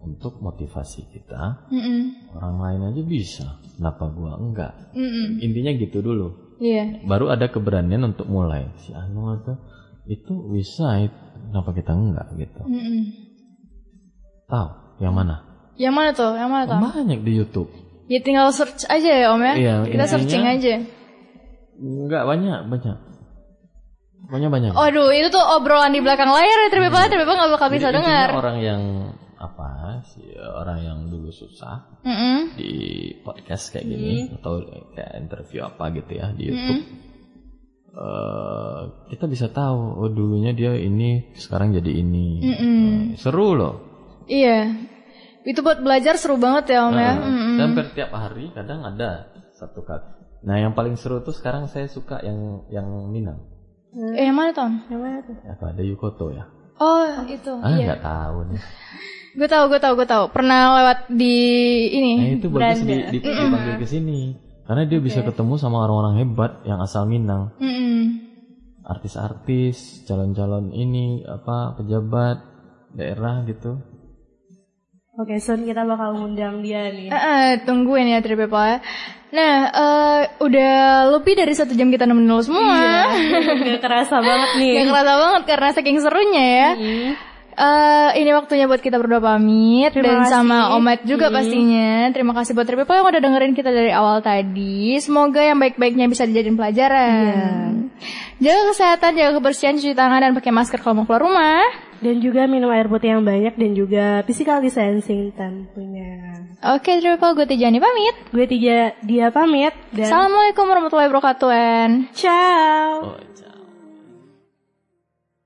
D: untuk motivasi kita.
B: Mm-mm.
D: Orang lain aja bisa, kenapa gua enggak?
B: Mm-mm.
D: Intinya gitu dulu.
B: Iya.
D: Baru ada keberanian untuk mulai. Si Anu itu itu bisa, it- kenapa kita enggak gitu?
B: Mm-mm.
D: Tahu yang mana?
B: Yang mana tuh? Yang mana tuh?
D: Banyak di YouTube.
B: Ya tinggal search aja ya Om ya.
D: Iya,
B: Kita searching aja.
D: Enggak banyak, banyak. Banyak banyak.
B: Aduh, itu tuh obrolan di belakang layar ya Trip People nggak bakal bisa dengar.
D: orang yang apa sih orang yang dulu susah
B: Mm-mm.
D: di podcast kayak gini atau kayak interview apa gitu ya di YouTube eh, kita bisa tahu oh dulunya dia ini sekarang jadi ini Eh, seru loh
B: Iya. Itu buat belajar seru banget ya Om ya.
D: Nah,
B: Mm-mm.
D: dan hampir tiap hari kadang ada satu kali nah yang paling seru tuh sekarang saya suka yang yang Minang
B: Eh, yang mana Tom?
A: Yang mana tuh?
D: apa ada Yukoto ya
B: Oh, itu.
D: ah
B: iya.
D: nggak tahu nih
B: Gue tahu, gue tahu, gue tahu. Pernah lewat di ini.
D: nah itu bagus di, di, dipanggil ke sini karena dia bisa ketemu sama orang-orang hebat yang asal Minang
B: Mm-mm.
D: artis-artis calon-calon ini apa pejabat daerah gitu
A: Oke, soon kita bakal ngundang dia nih.
B: Eh, eh, tungguin ya Trip People. Nah, eh, udah lebih dari satu jam kita nemenin lo semua.
A: Gak kerasa banget nih.
B: Gak kerasa banget karena saking serunya ya. Eh, ini waktunya buat kita berdua pamit
A: Terima
B: dan
A: kasih.
B: sama Omet juga pastinya. Terima kasih buat Trip People yang udah dengerin kita dari awal tadi. Semoga yang baik-baiknya bisa dijadiin pelajaran. Jaga kesehatan, jaga kebersihan, cuci tangan dan pakai masker kalau mau keluar rumah.
A: Dan juga minum air putih yang banyak dan juga physical distancing tentunya.
B: Oke, People, gue Tijani pamit.
A: Gue tiga dia pamit dan
B: Assalamualaikum warahmatullahi wabarakatuh. and
A: ciao.
D: oh,